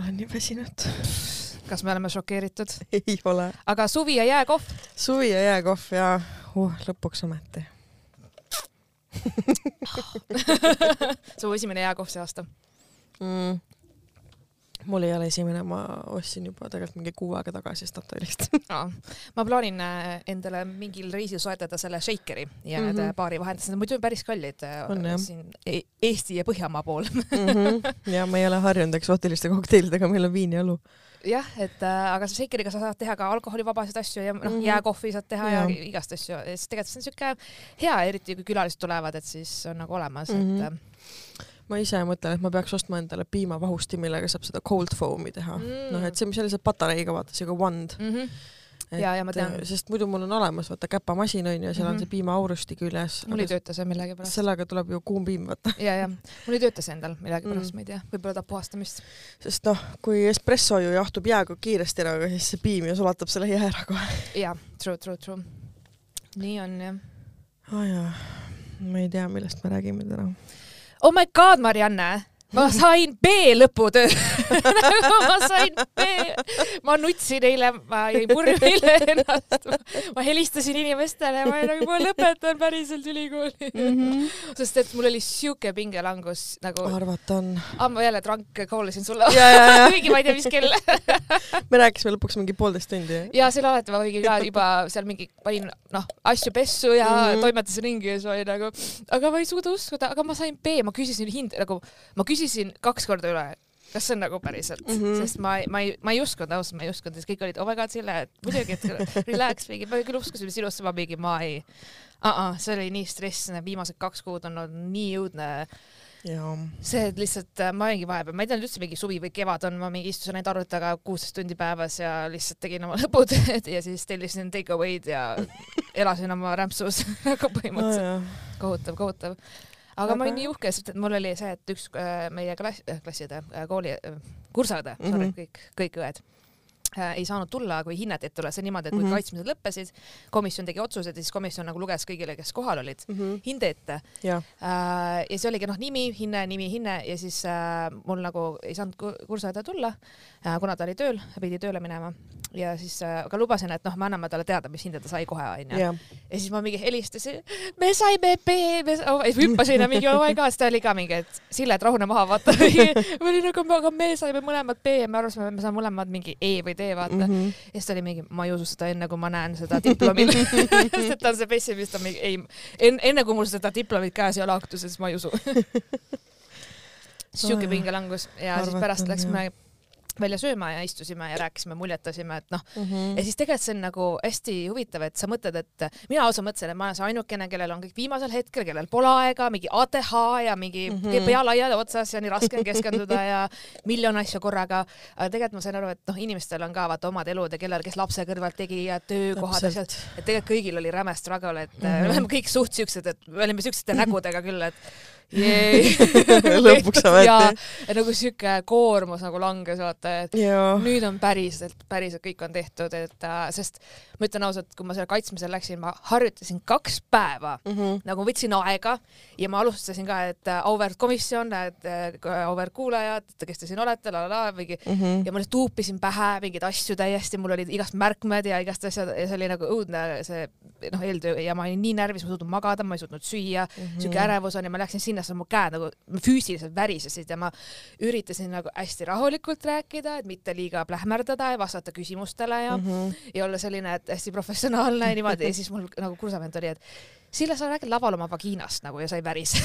olen nii väsinud. kas me oleme šokeeritud? ei ole. aga suvi ja jääkohv, suvi ja jääkohv ja uh, lõpuks ometi. su esimene jääkohv see aasta. mm.. Mul ei ole esimene, ma ostsin juba tegelikult mingi kuu aega tagasi Statoilist. ma plaanin äh, endale mingil reisil soetada selle Shakeri ja need Mhm. mm -hmm. baari vahendid, need on muidu päris kallid On, jah. siin E- Eesti ja Põhjamaa pool. ja ma ei ole harjunud eksootiliste kokteilidega, meil on viin ja õlu. jah, et äh, aga selle Shakeriga sa saad teha ka alkoholivabasid asju ja noh mm Mhm. -hmm. jääkohvi saad teha ja, ja igast asju siis tegelikult see on siuke hea, eriti kui külalised tulevad, et siis on nagu olemas mm, Mhm. -hmm. et ma ise mõtlen, et ma peaks ostma endale piimavahusti, millega saab seda cold foam'i teha Mm. noh, et see, mis oli see patareiga, vaata siuke wand. mm. -hmm. Jaa, jaa, ma tean. sest muidu mul on olemas, vaata käpamasin on ju, seal mm -hmm. on Mhm. see piimaaursti küljes. mul ei tööta see millegipärast. sellega tuleb ju kuum piim, vaata. ja, ja mul ei tööta see endal millegipärast Mm. mm., ma ei tea, võib-olla tahab puhastamist. sest noh, kui espresso ju jahtub jääga kiiresti ära, aga siis see piim ju sulatab selle jää ära kohe. jaa, true, true, true. nii on jah. aa jaa, ma ei tea, millest me räägime täna. Oh my god, Marianne, ma sain B lõputöö ma sain B, ma nutsin eile, ma jäin purju eile ennast, ma helistasin inimestele, ma nagu, ma lõpetan päriselt ülikooli mm. -hmm. sest et mul oli siuke pingelangus nagu, arvata on. aa ma jälle drunk call isin sulle kuigi ma ei tea, mis kell. me rääkisime lõpuks mingi poolteist tundi. ja selle alati ma olin ka juba seal mingi, panin noh asju pessu ja mm. -hmm. toimetasin ringi ja siis ma olin nagu, aga ma ei suuda uskuda, aga ma sain B, ma küsisin hind nagu, ma küsisin kaks korda üle, kas see on nagu päriselt mm. -hmm. sest ma ma ei, ma ei uskunud, ausalt ma ei uskunud, siis kõik olid oh my god Sille, et muidugi, et relax mingi, ma küll uskusin sinusse, ma mingi, ma ei uh. -uh, see oli nii stressne, viimased kaks kuud on olnud nii õudne jaa. see et lihtsalt äh, ma olingi vahepeal, ma ei teadnud üldse mingi suvi või kevad on, ma mingi istusin ainult arvuti taga kuusteist tundi päevas ja lihtsalt tegin oma lõputööd ja siis tellisin take away'd ja elasin oma rämpsus nagu põhimõtteliselt kohutav, kohutav. Aga ma olin nii uhke, sest et mul oli see, et üks äh, meie klass, klassiõde, kooli, kursaõde mm, -hmm. sorry, Mhm. kõik, kõik õed äh, ei saanud tulla, kui hinnati, et tulla, see on niimoodi, et kui mm. -hmm. kaitsmised lõppesid, komisjon tegi otsused ja siis komisjon nagu luges kõigile, kes kohal olid, hinde ette jah, Äh, ja see oligi noh, nimi, hinne, nimi, hinne ja siis äh, mul nagu ei saanud ku- kursaõde tulla äh,, kuna ta oli tööl, pidi tööle minema ja siis äh, aga lubasin, et noh, me anname talle teada, mis hinde ta sai kohe onju. jah. ja siis ma mingi helistasin, me saime B, me sa- oh,, hüppasin ja mingi oh my god, siis ta oli ka mingi, et Sille, et rahune maha, vaata. ma olin nagu, aga me saime mõlemad B ja me arvasime, et me saame mõlemad mingi E või D, vaata mm. -hmm. ja siis ta oli mingi, ma ei usu seda enne, kui ma näen seda diplomil sest et ta on see pessimist, ta on mingi ei, enne kui mul seda diplomit käes ei ole aktus, siis ma ei usu. Nojah. pingelangus ja siis Arvata pärast läksime välja sööma ja istusime ja rääkisime, muljetasime, et noh, Mhm. ja siis tegelikult see on nagu hästi huvitav, et sa mõtled, et mina ausalt mõtlesin, et ma olen see ainukene, kellel on kõik viimasel hetkel, kellel pole aega, mingi ATH ja mingi mm. -hmm. pea laiali otsas ja nii raske on keskenduda ja miljon asju korraga. aga tegelikult ma sain aru, et noh, inimestel on ka vaata omad elud ja kellel, kes lapse kõrvalt tegi ja töökohad, asjad, et tegelikult kõigil oli räme struggle, et mm. -hmm. me oleme kõik suht siuksed, et me olime siuksete nägudega küll, et Lõpuks ometi. ja et nagu siuke koormus nagu langes, vaata, et jaa. nüüd on päriselt, päriselt kõik on tehtud, et äh, sest ma ütlen ausalt, kui ma selle kaitsmisel läksin, ma harjutasin kaks päeva mm, -hmm. nagu võtsin aega ja ma alustasin ka, et äh, auväärt komisjon, et äh, auväärt kuulajad, kes te siin olete, la la la, mingi mm. -hmm. ja ma lihtsalt tuupisin pähe mingeid asju täiesti, mul olid igast märkmed ja igast asjad ja see oli nagu õudne see noh, eeltöö ja ma olin nii närvis, ma ei suutnud magada, ma ei suutnud süüa mm, -hmm. siuke ärevus on ja ma läksin sinna, siis mu käed nagu füüsiliselt värisesid ja ma üritasin nagu hästi rahulikult rääkida, et mitte liiga plähmerdada ja vastata küsimustele ja mm, -hmm. ja olla selline, et hästi professionaalne ja niimoodi ja siis mul nagu kursavend oli, et Sille, sa räägid laval oma vagiinast nagu ja sa ei värise.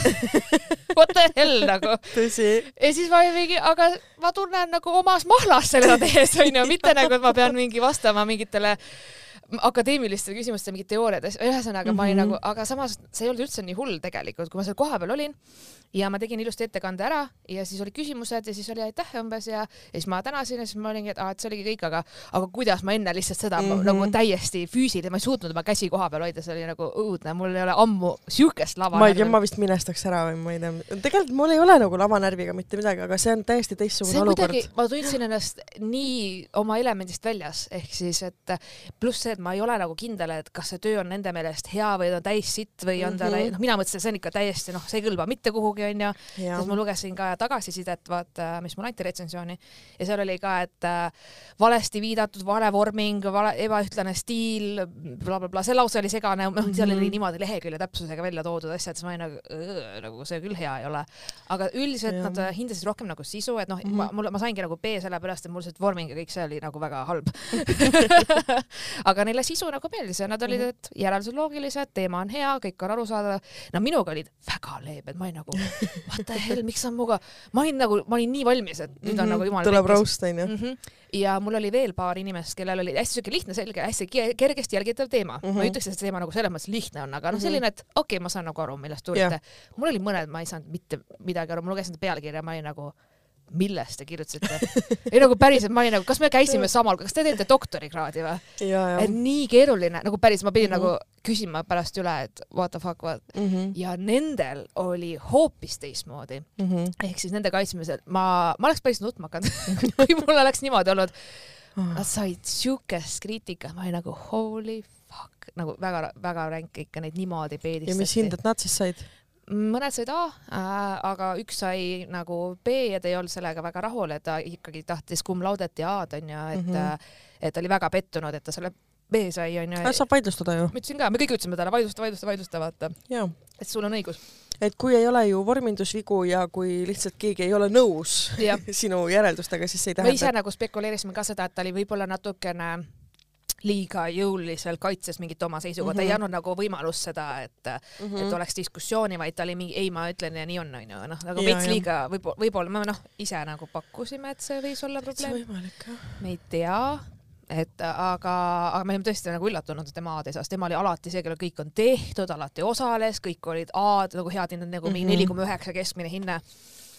What the hell nagu. ja siis ma mingi, aga ma tunnen nagu omas mahlas seda tehes onju, mitte nagu, et ma pean mingi vastama mingitele akadeemilistele küsimustele, mingid teooriad, ühesõnaga mm -hmm. ma olin nagu, aga samas see ei olnud üldse nii hull tegelikult, kui ma seal kohapeal olin ja ma tegin ilusti ettekande ära ja siis olid küsimused ja siis oli aitäh umbes ja, ja siis ma tänasin ja siis ma olingi, et aa, et see oligi kõik, aga, aga kuidas ma enne lihtsalt seda mm Mhm. -hmm. nagu täiesti füüsiliselt, ma ei suutnud oma käsi koha peal hoida, see oli nagu õudne, mul ei ole ammu siukest lava. ma ei tea, ma vist minestaks ära või ma ei tea, tegelikult mul ei ole nagu lavanärviga mitte midagi, aga see on täiesti teistsugune olukord ma tundsin ennast nii oma elemendist väljas, ehk siis, et pluss see, et ma ei ole nagu kindel, et kas see töö on nende meelest hea või ta on täis sitt või on ta Mhm. mm -hmm. noh, mina mõtlesin, et see on ikka täiesti noh, see ei kõlba mitte kuhugi onju, siis ma lugesin ka tagasisidet, vaata, mis mulle anti retsensiooni ja seal oli ka, et äh, valesti viidatud, vale vorming, vale, ebaühtlane stiil bla, bla, blablabla, see lause oli segane, noh, seal Mhm. oli niimoodi lehekülje täpsusega välja toodud asjad, siis ma olin nagu, nagu see küll hea ei ole. aga üldiselt Jah. nad äh, hindasid rohkem nagu sisu, et noh mm, Mhm. -hmm. ma, mul, ma saingi nagu B sellepärast, et mul see vorming ja kõik see oli nagu väga halb aga neile sisu nagu meeldis ja nad olid, Mhm. et järeldused loogilised, teema on hea, kõik on arusaadav. no minuga olid väga leebed, ma olin nagu what the hell, miks sa minuga, ma olin nagu, ma olin nii valmis, et nüüd on Mhm. nagu jumal tuleb roast onju mm. -hmm. ja mul oli veel paar inimest, kellel oli hästi siuke lihtne, selge, hästi ke- kergesti jälgitav teema mm. -hmm. ma ei Mhm. ütleks, et see teema nagu selles mõttes lihtne on, aga noh, Mhm. selline, et okei okay,, ma saan nagu aru, millest te Jah. uurite. mul oli mõned, ma ei saanud mitte midagi aru, ma lugesin pealkirja, ma olin nagu millest te kirjutasite? ei nagu päriselt, ma olin nagu, kas me käisime samal, kas te teete doktorikraadi või? et nii keeruline, nagu päris, ma pidin mm -hmm. nagu küsima pärast üle, et what the fuck, what Mhm, ja nendel oli hoopis teistmoodi mhm. ehk siis nende kaitsmisel ma, ma oleks päris nutma hakanud kui mul oleks niimoodi olnud. Nad said siukest kriitikat, ma olin nagu holy fuck, nagu väga-väga ränk ikka neid niimoodi peedistati. ja mis hinded nad siis said mõned said A äh,, aga üks sai nagu B ja ta ei olnud sellega väga rahul, et ta ikkagi tahtis cum laudet ja A-d onju, et mm. -hmm. et oli väga pettunud, et ta selle B sai onju. Saab vaidlustada ju ma ütlesin ka, me kõik ütlesime talle vaidlusta, vaidlusta, vaidlusta, vaata, ja et sul on õigus. et kui ei ole ju vormindusvigu ja kui lihtsalt keegi ei ole nõus Jah. sinu järeldustega, siis see ei me ise tähenda nagu spekuleerisime ka seda, et ta oli võib-olla natukene liiga jõuliselt kaitses mingit oma seisukohta mm, -hmm. Mhm. ei andnud nagu võimalust seda, et mm, -hmm. et oleks diskussiooni, vaid ta oli mingi ei, ma ütlen ja nii on, onju, noh nagu veits liiga võib-olla, võib-olla me noh, ise nagu pakkusime, et see võis olla probleem, me ei tea et aga, aga me olime tõesti nagu üllatunud, tema A-d ei saa, sest tema oli alati see, kellel kõik on tehtud, alati osales, kõik olid A-d nagu head hinded, nagu mingi Mhm. neli koma üheksa keskmine hinne.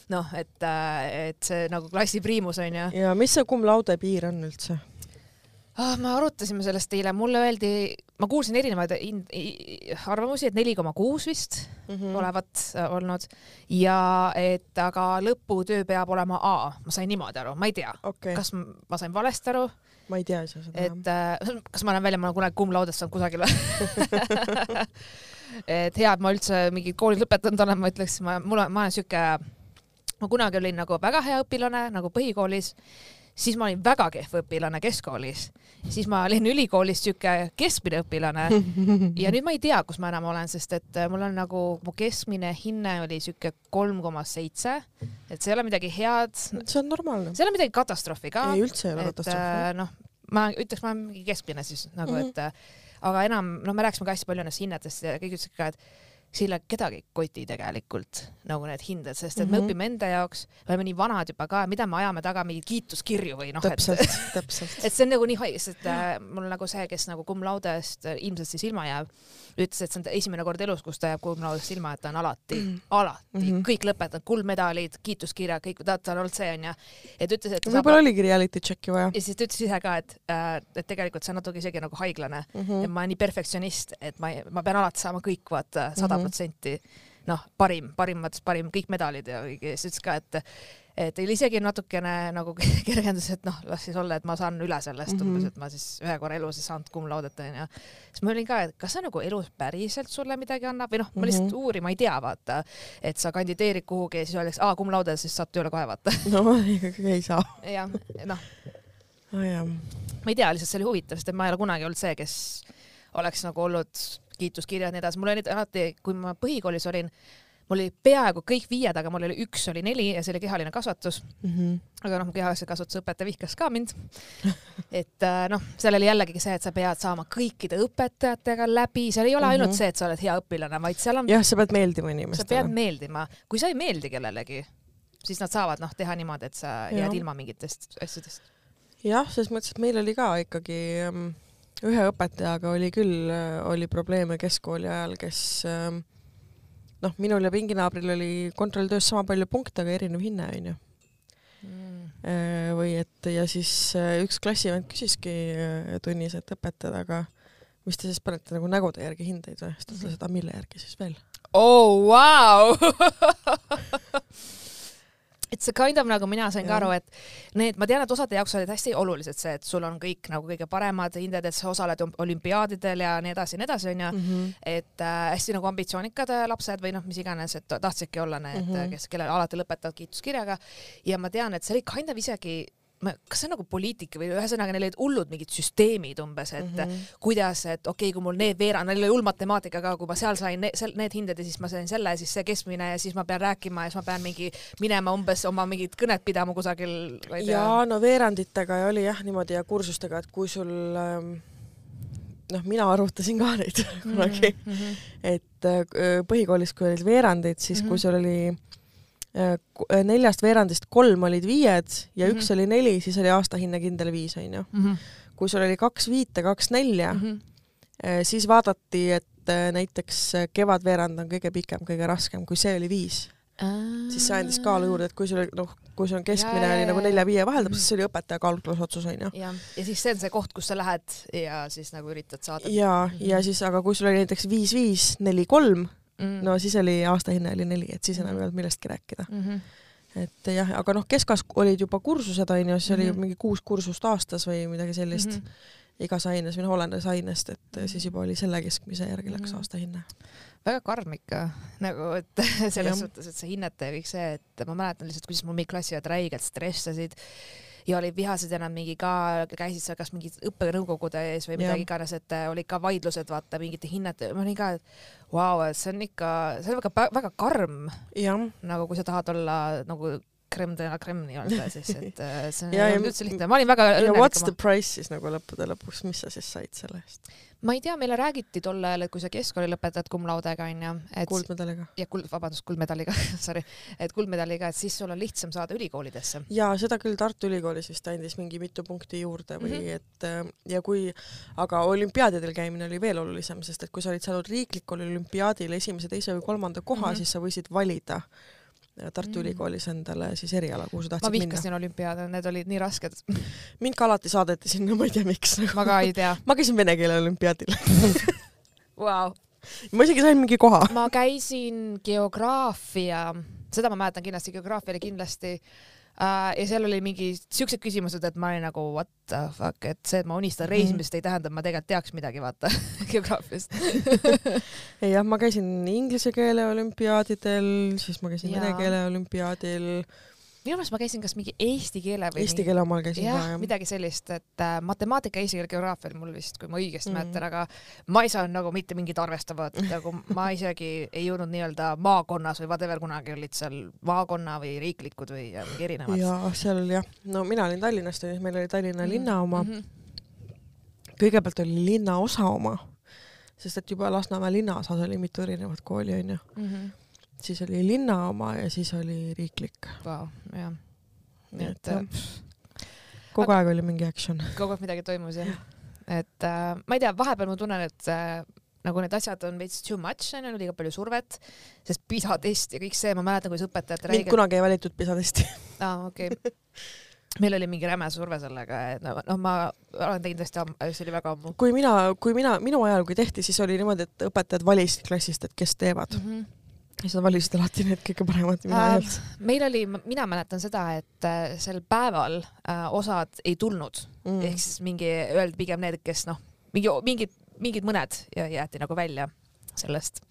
noh, et, et see nagu klassi priimus onju. ja mis see cum laude piir on üldse ah, me arutasime sellest eile, mulle öeldi, ma kuulsin erinevaid arvamusi, et neli koma kuus vist mm mm. olevat äh, olnud. Ja et aga lõputöö peab olema A, ma sain niimoodi aru, ma ei tea, okay. kas ma sain valesti aru, ma ei tea ise seda et äh, kas ma olen välja, ma olen kunagi cum laude'st saanud kusagil või? Et hea, et ma üldse mingid koolid lõpetanud olen, ma ütleks, ma, mul on, ma olen siuke, ma kunagi olin nagu väga hea õpilane nagu põhikoolis, siis ma olin väga kehv õpilane keskkoolis, siis ma olin ülikoolis siuke keskmine õpilane. Ja nüüd ma ei tea, kus ma enam olen, sest et äh, mul on nagu, mu keskmine hinne oli siuke kolm koma seitse, et see ei ole midagi head, see on normaalne. See ei ole midagi katastroofi ka ei üldse ei ole et katastroofi äh, noh, ma ütleks, ma olen mingi keskmine siis nagu Mhm. mm, -hmm. et äh, aga enam, noh, me rääkisime ka hästi palju nendest hinnetest ja kõik ütlesid ka, et Sille kedagi ei koti tegelikult nagu need hinded, sest et mm -hmm. me Mhm. õpime enda jaoks, me oleme nii vanad juba ka, mida me ajame taga mingeid kiituskirju või noh, et täpselt täpselt et see on nagu nii haige, sest äh, mul nagu see, kes nagu cum laude'st äh, ilmselt siis ilma jääb, ütles, et see on esimene kord elus, kus ta jääb laude'st ilma, et ta on alati mm, -hmm. alati mm. -hmm. kõik lõpetanud, kuldmedalid, kiituskirjad, kõik, ta, on olnud see onju. et ütles, et võib-olla oligi reality check'i vaja ja siis ta ütles ise ka, et äh,, et tegelikult see on natuke isegi nagu haiglane mm. ja -hmm. ma olen nii perfektsionist, et ma, ma pean alati saama kõik vaata Mhm. sada protsenti, noh, parim, parim mõttes parim, kõik medalid ja siis ütles ka, et et teil isegi natukene nagu kergendus, et noh, las siis olla, et ma saan üle sellest mm, -hmm. Mhm. umbes, et ma siis ühe korra elus ei saanud cum laude't onju. siis ma olin ka, et kas see nagu elus päriselt sulle midagi annab või noh, ma lihtsalt Mhm. uurima ei tea, vaata, et sa kandideerid kuhugi ja siis öeldakse, aa cum laude, siis saad tööle kohe vaata. no ikkagi ei saa jah, noh, oh, ma ei tea, lihtsalt see oli huvitav, sest et ma ei ole kunagi olnud see, kes oleks nagu olnud kiituskirjad ja nii edasi, mul olid alati, kui ma põhikoolis olin, mul oli peaaegu kõik viied, aga mul oli üks oli neli ja see oli kehaline kasvatus, mm -hmm. aga noh, kehalise kasvatuse õpetaja vihkas ka mind. et äh, noh, seal oli jällegi see, et sa pead saama kõikide õpetajatega läbi, seal ei ole ainult mm. -hmm. see, et sa oled hea õpilane, vaid seal on, jah sa pead meeldima sa pead inimestele meeldima, kui sa ei meeldi kellelegi, siis nad saavad noh, teha niimoodi, et sa Jah. jääd ilma mingitest asjadest. jah selles mõttes et meil oli ka ikkagi ähm, ühe õpetajaga oli küll äh, oli probleeme keskkooli ajal kes ähm, noh minul ja pinginaabril oli kontrolltöös sama palju punkte aga erinev hinne onju. Äh, või et ja siis äh, üks klassivend küsiski äh, tunnis et õpetajad aga mis te siis panete nagu nägude järgi hindeid või? Siis ta ütles et aga mille järgi siis veel? Oh, vau. Et see kind of nagu mina sain ka aru, et need, ma tean, et osade jaoks olid hästi olulised see, et sul on kõik nagu kõige paremad hinded, et sa osaled olümpiaadidel ja nii edasi ja nii edasi, onju. Mhm. et äh, hästi nagu ambitsioonikad äh, lapsed või noh, mis iganes, et tahtsidki olla need mm, -hmm. kes, kellel alati lõpetavad kiituskirjaga. ja ma tean, et see oli kind of isegi kas see on nagu poliitika või ühesõnaga neil olid hullud mingid süsteemid umbes, et mm -hmm. kuidas, et okei okay,, kui mul need veerand, neil oli hull matemaatika ka, kui ma seal sain ne, seal, need hinded ja siis ma sain selle, siis see keskmine ja siis ma pean rääkima ja siis ma pean mingi minema umbes oma mingit kõnet pidama kusagil. ja no veeranditega oli jah niimoodi ja kursustega, et kui sul ähm, noh, mina arvutasin ka neid kunagi mm, -hmm. et äh, põhikoolis, kui olid veerandid, siis mm -hmm. kui sul oli neljast veerandist kolm olid viied ja mm -hmm. üks oli neli, siis oli aastahinne kindel viis, onju. Mhm. kui sul oli kaks viite, kaks nelja mm, -hmm. siis vaadati, et näiteks kevadveerand on kõige pikem, kõige raskem, kui see oli viis, siis see andis kaalu juurde, et kui sul noh, kui sul on keskmine ja, oli nagu nelja-viie vaheldab, siis see oli õpetaja kaalutlusotsus onju. ja, ja siis see on see koht, kus sa lähed ja siis nagu üritad saada. ja mm, -hmm. ja siis, aga kui sul oli näiteks viis-viis, neli-kolm mm.. no siis oli aastahinne oli neli, et siis enam ei olnud millestki rääkida mm. -hmm et jah, aga noh, keskas olid juba kursused onju, siis mm -hmm. oli mhm. mingi kuus kursust aastas või midagi sellist mm. -hmm. igas aines või noh, olenes ainest, et -hmm. siis juba oli selle keskmise järgi läks aastahinne. väga karm ikka nagu, et selles ja. suhtes, et see hinnete ja kõik see, et ma mäletan lihtsalt, kuidas mul mingid klassiõed räigelt stressasid ja olid vihased nad mingi ka käisid seal kas mingid õppenõukogude ees või midagi iganes, et äh, olid ka vaidlused vaata mingite hinnete, ma olin ka, et vau wow,, et see on ikka, see on väga, väga karm. nagu kui sa tahad olla nagu Krem de la Krem nii-öelda siis, et äh, see olnud üldse lihtne, ma olin väga ja what's the price siis nagu lõppude lõpuks, mis sa siis said selle eest? Ma ei tea, meile räägiti tol ajal, et kui sa keskkooli lõpetad cum laude'ga onju, et kuldmedaliga. ja kuld, vabandust, kuldmedaliga sorry, et kuldmedaliga, et siis sul on lihtsam saada ülikoolidesse. ja seda küll Tartu Ülikoolis vist andis mingi mitu punkti juurde või mm -hmm. et äh, ja kui, aga olümpiaadidel käimine oli veel olulisem, sest et kui sa olid saanud riiklikul olümpiaadil esimese, teise või kolmanda koha mm, -hmm. siis sa võisid valida Tartu mm. Ülikoolis endale siis eriala, kuhu sa tahtsid minna. ma vihkasin olümpiaade, need olid nii rasked. mind ka alati saadeti sinna, ma ei tea, miks ma ka ei tea. ma käisin vene keele olümpiaadil wow.. ma isegi sain mingi koha. ma käisin geograafia, seda ma mäletan kindlasti, geograafia oli kindlasti äh, ja seal oli mingi siuksed küsimused, et ma olin nagu what the fuck, et see, et ma unistan mhm. reisimisest mm. ei tähenda, et ma tegelikult teaks midagi, vaata geograafiast jah, ma käisin inglise keele olümpiaadidel, siis ma käisin vene keele olümpiaadil minu meelest ma käisin kas mingi eesti keele või eesti keele omal käisin jah, ka jah. midagi sellist, et äh, matemaatika, eesti keel, geograafia oli mul vist, kui ma õigesti mm. mäletan, aga ma ei saanud nagu mitte mingit arvestavat, nagu ma isegi ei jõudnud nii-öelda maakonnas või whatever, kunagi olid seal maakonna või riiklikud või ja, mingi erinevad. ja seal jah, no mina olin Tallinnast, meil oli Tallinna mm. linna oma mm. -hmm. kõigepealt oli linnaosa oma, sest et juba Lasnamäe linnaosas oli mitu erinevat kooli onju mm. -hmm siis oli linna oma ja siis oli riiklik wow,. jah. nii et, et kogu aga, aeg oli mingi action. kogu aeg midagi toimus jah. et äh, ma ei tea, vahepeal ma tunnen, et äh, nagu need asjad on veits too much, on ju, liiga palju survet, sest PISA test ja kõik see, ma mäletan, kuidas õpetajad mind kunagi ei valitud PISA testi aa, okei okay. meil oli mingi räme surve sellega, et noh no, ma olen teinud hästi ammu, see oli väga ammu. kui mina, kui mina, minu ajal, kui tehti, siis oli niimoodi, et õpetajad valisid klassist, et kes teevad mm. -hmm sa valisid alati need kõige paremad, mida äh, öelda. meil oli, mina mäletan seda, et äh, sel päeval äh, osad ei tulnud mm. ehk siis mingi öeldi pigem need, kes noh, mingi mingid, mingid mõned jäeti nagu välja sellest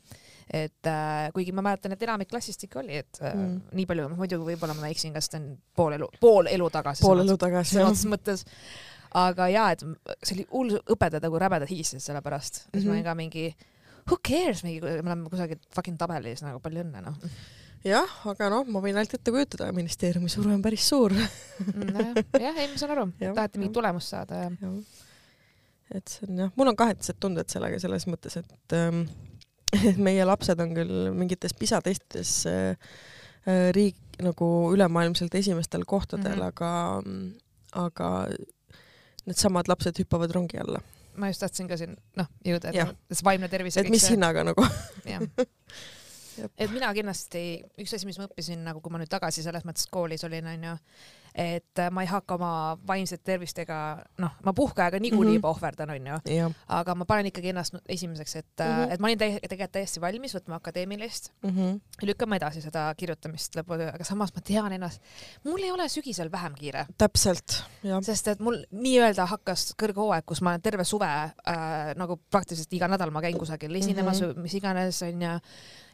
et äh, kuigi ma mäletan, et enamik klassist ikka oli, et äh, mm. nii palju, muidugi võib-olla ma eksin, kas ta on pool elu, pool elu tagasi. pool elu tagasi, jah. selles mõttes. aga jaa, et see oli hull, õpetajad nagu rämedad higistasid selle pärast mm, -hmm. siis ma olin ka mingi who cares, mingi, me oleme kusagil fucking tabelis nagu palju õnne noh. jah, aga noh, ma võin ainult ette kujutada, ministeeriumi surve on päris suur. Nojah, jah, ei ma saan aru, tahate mingit tulemust saada ja, ja.. et see on jah, mul on kahetised tunded sellega selles mõttes, et ähm, meie lapsed on küll mingites PISA testides äh, äh, riik nagu ülemaailmselt esimestel kohtadel mm, -hmm. aga, aga needsamad lapsed hüppavad rongi alla ma just tahtsin ka siin noh jõuda, et see vaimne tervis. et mis see... hinnaga nagu. Et mina kindlasti, üks asi, mis ma õppisin nagu, kui ma nüüd tagasi selles mõttes koolis olin, onju, et äh, ma ei hakka oma vaimset tervist ega noh, ma puhkeaega niikuinii Mhm. juba ohverdan, onju, aga ma panen ikkagi ennast esimeseks, et mm. -hmm. et ma olin tegelikult täiesti valmis võtma akadeemilist mm -hmm. lükkama edasi seda kirjutamist lõpuni, aga samas ma tean ennast, mul ei ole sügisel vähem kiire, täpselt jah sest et mul nii-öelda hakkas kõrghooaeg, kus ma olen terve suve äh, nagu praktiliselt iga nädal ma käin kusagil esinemas mm. -hmm. mis iganes onju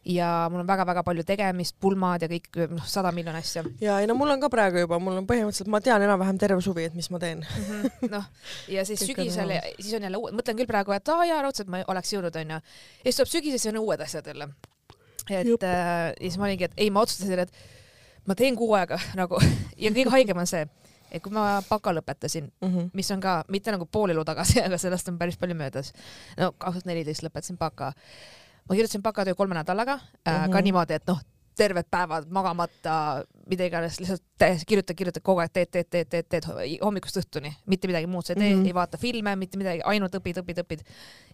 ja mul on väga-väga palju tegemist, pulmad ja kõik noh, sada miljon asja ja ei no mul on ka praegu juba, mul on põhimõtteliselt, ma tean enam-vähem terve suvi, et mis ma teen. noh, ja siis sügisel, siis on jälle uued, mõtlen küll praegu, et aa jaa, raudselt ma oleks jõudnud, onju. ja siis tuleb sügis ja siis on uued asjad jälle. et äh, ja siis ma olingi, et ei, ma otsustasin, et ma teen kuu aega nagu ja kõige haigem on see, et kui ma baka lõpetasin, Mm -hmm. mis on ka mitte nagu pool elu tagasi, aga sellest on päris palju möödas. no kaks tuhat neliteist lõpetasin baka. ma kirjutasin bakatöö kolme nädalaga mm, -hmm. ka Mhm. niimoodi, et noh, terved päevad magamata, mida iganes, lihtsalt täiesti kirjutad, kirjutad kogu aeg, teed, teed, teed, teed, teed hommikust õhtuni, mitte midagi muud sa ei tee mm, Mhm. -hmm. ei vaata filme, mitte midagi, ainult õpid, õpid, õpid.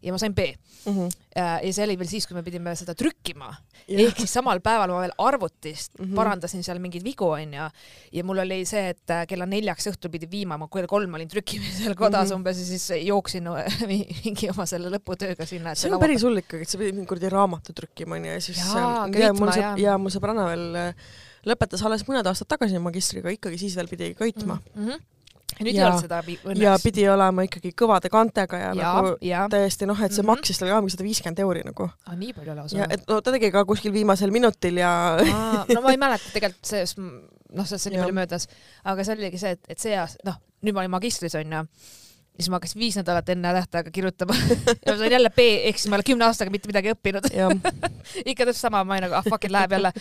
ja ma sain B Mm -hmm. Ja see oli veel siis, kui me pidime seda trükkima ehk siis samal päeval ma veel arvutist mm Mhm. -hmm. parandasin seal mingeid vigu onju ja mul oli see, et äh, kella neljaks õhtul pidi viima, ma kell kolm olin trükkimisel kodas mm Mhm. -hmm. umbes ja siis jooksin mingi oma selle lõputööga sinna. see on päris hull ikkagi, et sa pidid mingi kuradi raamatu trükkima onju ja siis Jaa, see jaa. ja mul sõbranna veel äh, lõpetas alles mõned aastad tagasi magistriga, ikkagi siis veel pidi köitma mm. -hmm. ja nüüd Ja- ei olnud seda pi- õnneks. ja pidi olema ikkagi kõvade kantega ja, ja nagu ja. täiesti noh, et see Mhm. maksis talle ka mingi sada viiskümmend euri nagu. Ah, nii palju lausa. et no ta tegi ka kuskil viimasel minutil ja Aa, no ma ei mäleta tegelikult see, noh, sellest on nii palju möödas, aga see oligi see, et, et see aasta, noh, nüüd ma olin magistris onju, siis ma hakkasin viis nädalat enne tähtaega kirjutama ja ma sain jälle B, ehk siis ma ei ole kümne aastaga mitte midagi õppinud ja ikka täpselt sama, ma olin nagu ah fuck it, läheb jälle.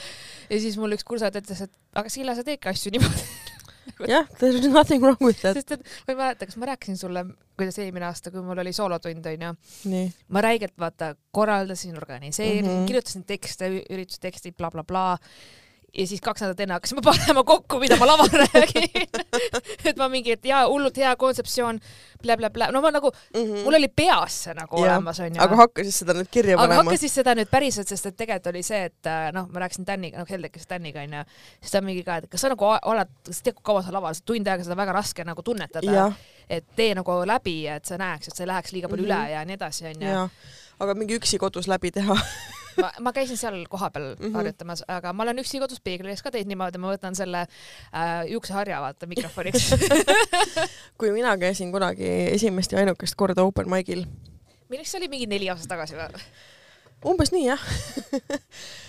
ja siis mul üks kursajat ütles, et aga Silla, sa teedki asju niimoodi. jah, there is nothing wrong with that. sest et ma ei mäleta, kas ma rääkisin sulle, kuidas eelmine aasta, kui mul oli soolotund onju, ma räigelt vaata korraldasin, organiseerisin mm. -hmm. kirjutasin tekste, üritustekstid bla, bla, blablabla ja siis kaks nädalat enne hakkasime panema kokku, mida ma laval räägin et ma mingi, et jaa, hullult hea kontseptsioon blä,, blä-blä-blä, no ma nagu mm, -hmm. mul oli peas see nagu Jah, olemas onju. aga hakka siis seda nüüd kirja aga panema. hakka siis seda nüüd päriselt, sest et tegelikult oli see, et äh, noh, ma rääkisin Täniga, noh Heldekist Täniga onju, siis ta mingi ka, et kas sa nagu oled, kas sa tead, kui kaua sa laval, tund aega seda väga raske nagu tunnetada, et tee nagu läbi, et sa näeks, et see ei läheks liiga palju mm. -hmm. üle ja nii edasi onju. aga mingi üksi kodus läbi teha ma, ma käisin seal kohapeal mm. -hmm. harjutamas, aga ma olen üksi kodus peegli ees ka teinud niimoodi, ma võtan selle äh, juukseharja vaata mikrofoniks kui mina käisin kunagi esimest ja ainukest korda open mic'il, milleks see oli mingi neli aastat tagasi või? umbes nii jah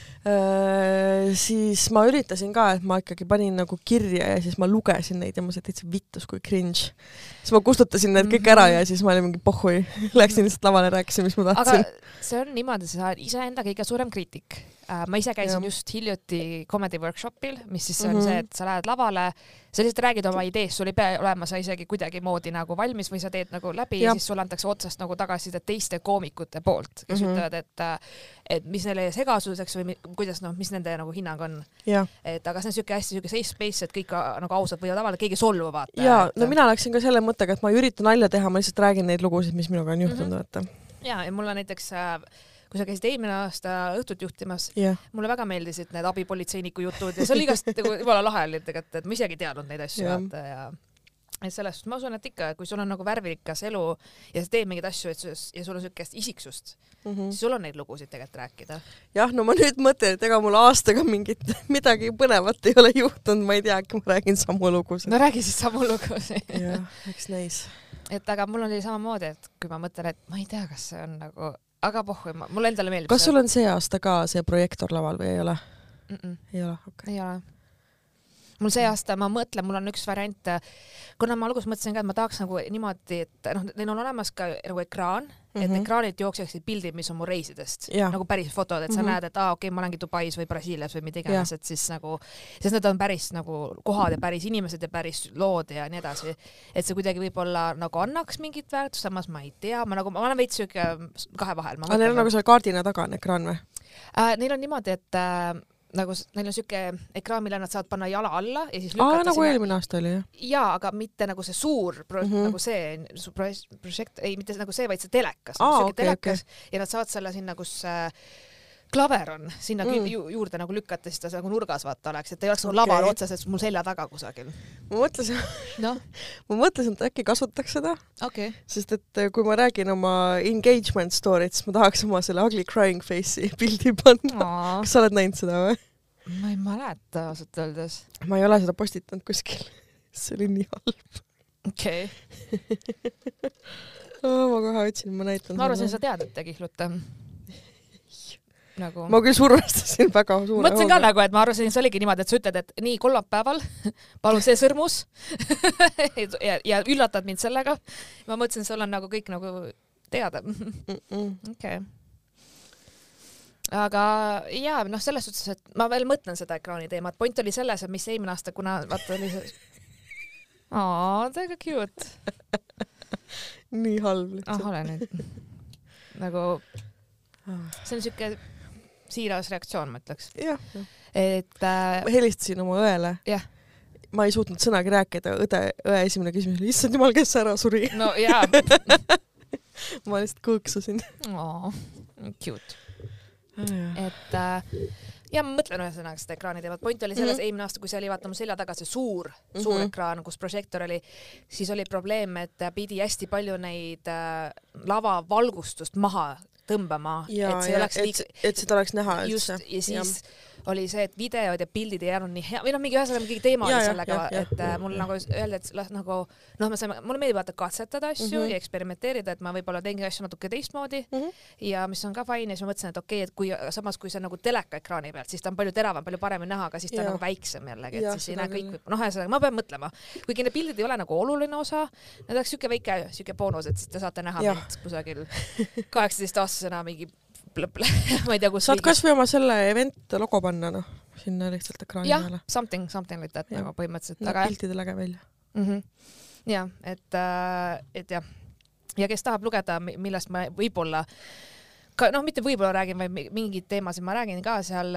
siis ma üritasin ka, et ma ikkagi panin nagu kirja ja siis ma lugesin neid ja ma sain täitsa vittus kui cringe. siis ma kustutasin need kõik ära ja siis ma olin mingi pohhui, läksin lihtsalt lavale, rääkisin, mis ma aga tahtsin. see on niimoodi, sa oled iseenda kõige suurem kriitik äh, ma ise käisin ja. just hiljuti comedy workshopil, mis siis on mm Mhm. -hmm. see, et sa lähed lavale, sa lihtsalt räägid oma ideest, sul ei pea olema sa isegi kuidagimoodi nagu valmis või sa teed nagu läbi ja, ja siis sulle antakse otsast nagu tagasisidet teiste koomikute poolt, kes mm Mhm. -hmm. ütlevad, et äh, et mis neile segasuseks või kuidas noh, mis nende nagu hinnang on. et aga see on siuke hästi siuke safe space, et kõik äh, nagu ausalt võivad avaldada, keegi ei solvu vaata. ja et, no mina läksin ka selle mõttega, et ma ei ürita nalja teha, ma lihtsalt räägin neid lugusid, mis minuga on juhtunud, Mhm. vaata. ja, ja mulle näiteks äh, kui sa käisid eelmine aasta õhtut juhtimas, jah, mulle väga meeldisid need abipolitseiniku jutud ja see oli igast nagu jumala lahe oli tegelikult, et ma isegi ei teadnud neid asju Jah. vaata ja et selles suhtes ma usun, et ikka, kui sul on nagu värvilikas elu ja sa teed mingeid asju, et ja sul on siukest isiksust mm, -hmm. siis sul on neid lugusid tegelikult rääkida. Jah, no ma nüüd mõtlen, et ega mul aastaga mingit midagi põnevat ei ole juhtunud, ma ei tea, äkki ma räägin samu lugusid. no räägi siis samu lugusid. jah, eks näis. et aga mul oli samamoodi, et kui ma mõtlen, et ma ei tea, kas see on nagu, aga pohhu, mulle endale meeldib kas sul on see aasta ka see projektor laval või ei ole? mm? -mm. ei ole, okei okay. ei ole. Mul see aasta, ma mõtlen, mul on üks variant, kuna ma alguses mõtlesin ka, et ma tahaks nagu niimoodi, et noh, neil on olemas ka nagu ekraan mm, -hmm. et ekraanilt jookseksid pildid, mis on mu reisidest, Jah. nagu päris fotod, et sa mm. -hmm. näed, et aa, okei okay,, ma olengi Dubais või Brasiilias või mida iganes, et siis nagu, sest need on päris nagu kohad ja päris inimesed ja päris lood ja nii edasi. et see kuidagi võib-olla nagu annaks mingit väärtust, samas ma ei tea, ma nagu, ma olen veits siuke kahe vahel. aga neil on nagu seal kaardina taga on ekraan või? äh, neil on niimoodi, et äh, nagu neil on siuke ekraan, mille nad saavad panna jala alla ja siis aa, lükata nagu sinna eelmine aasta oli jah? jaa, aga mitte nagu see suur pro- mm. -hmm. nagu see su pro- projekt, ei mitte nagu see, vaid see telekas Aa, siuke okei, telekas ja nad saavad selle sinna, kus äh, klaver on sinna Mm. ju, juurde nagu lükata, siis ta nagu nurgas vaata oleks, et ei oleks nagu Okei. laval otseselt mul selja taga kusagil. ma mõtlesin, noh, ma mõtlesin, et äkki kasutaks seda, okay.. sest et äh, kui ma räägin oma engagement story't, siis ma tahaks oma selle ugly crying face'i pildi panna. kas sa oled näinud seda või? Ma ei mäleta ausalt öeldes. ma ei ole seda postitanud kuskil. see oli nii halb. okei okay., ma kohe otsin, ma näitan ma arvasin, sa tead, et ta kihlute. nagu ma küll survestasin väga suure mõtlesin ka nagu, et ma arvasin, see oligi niimoodi, et sa ütled, et nii kolmapäeval palun see sõrmus ja, ja üllatad mind sellega. ma mõtlesin, sul on nagu kõik nagu teada. Okei. Aga jaa, noh, selles suhtes, et ma veel mõtlen seda ekraani teemat, point oli selles, et mis eelmine aasta, kuna vaata oli see aa, täiega cute. nii halb ah, lihtsalt. ole nüüd. nagu see on siuke siiras reaktsioon, ma ütleks, et äh, ma helistasin oma õele. Jah. ma ei suutnud sõnagi rääkida, õde, õe esimene küsimus oli, issand jumal, kes ära suri. no jaa, ma lihtsalt kõõksusin. cute, et äh, ja ma mõtlen ühesõnaga seda ekraani teemat, point oli selles mm Mhm. -hmm. eelmine aasta, kui see oli vaata mu selja taga see suur, suur mm Mhm. -hmm. ekraan, kus prožektor oli, siis oli probleem, et pidi hästi palju neid äh, lavavalgustust maha tõmbama, ja et, see ei oleks et liiga, et seda oleks näha just üldse. ja siis ja. Oli see, et videod ja pildid ei jäänud nii hea või noh, mingi ühesõnaga mingi teema Ja, oli sellega et äh, mul nagu öeldi, et las nagu noh, me saime, mulle meeldib vaata katsetada asju mm. -hmm. ja eksperimenteerida, et ma võib-olla teengi asju natuke teistmoodi mm. -hmm. ja mis on ka fine ja siis ma mõtlesin, et okei okay,, et kui samas, kui see on nagu telekaekraani pealt, siis ta on palju teravam, palju paremini näha, aga siis ta Ja. on nagu väiksem jällegi, et Ja, siis ei näe kõik noh, ühesõnaga ma pean mõtlema, kuigi need pildid ei ole nagu oluline osa, need oleks siuke väike siuke boonus, et siis te saate näha mind kusagil kaheksateistaastasena mingi ma ei tea, kus saad kasvõi oma selle event logo panna, noh, sinna lihtsalt ekraani peale., something, something like that nagu põhimõtteliselt, aga jah piltidel äge välja. mm -hmm. ja et äh,, et jah, ja kes tahab lugeda, millest ma võib-olla ka noh, mitte võib-olla räägin, vaid mi- mingeid teemasid ma räägin ka seal,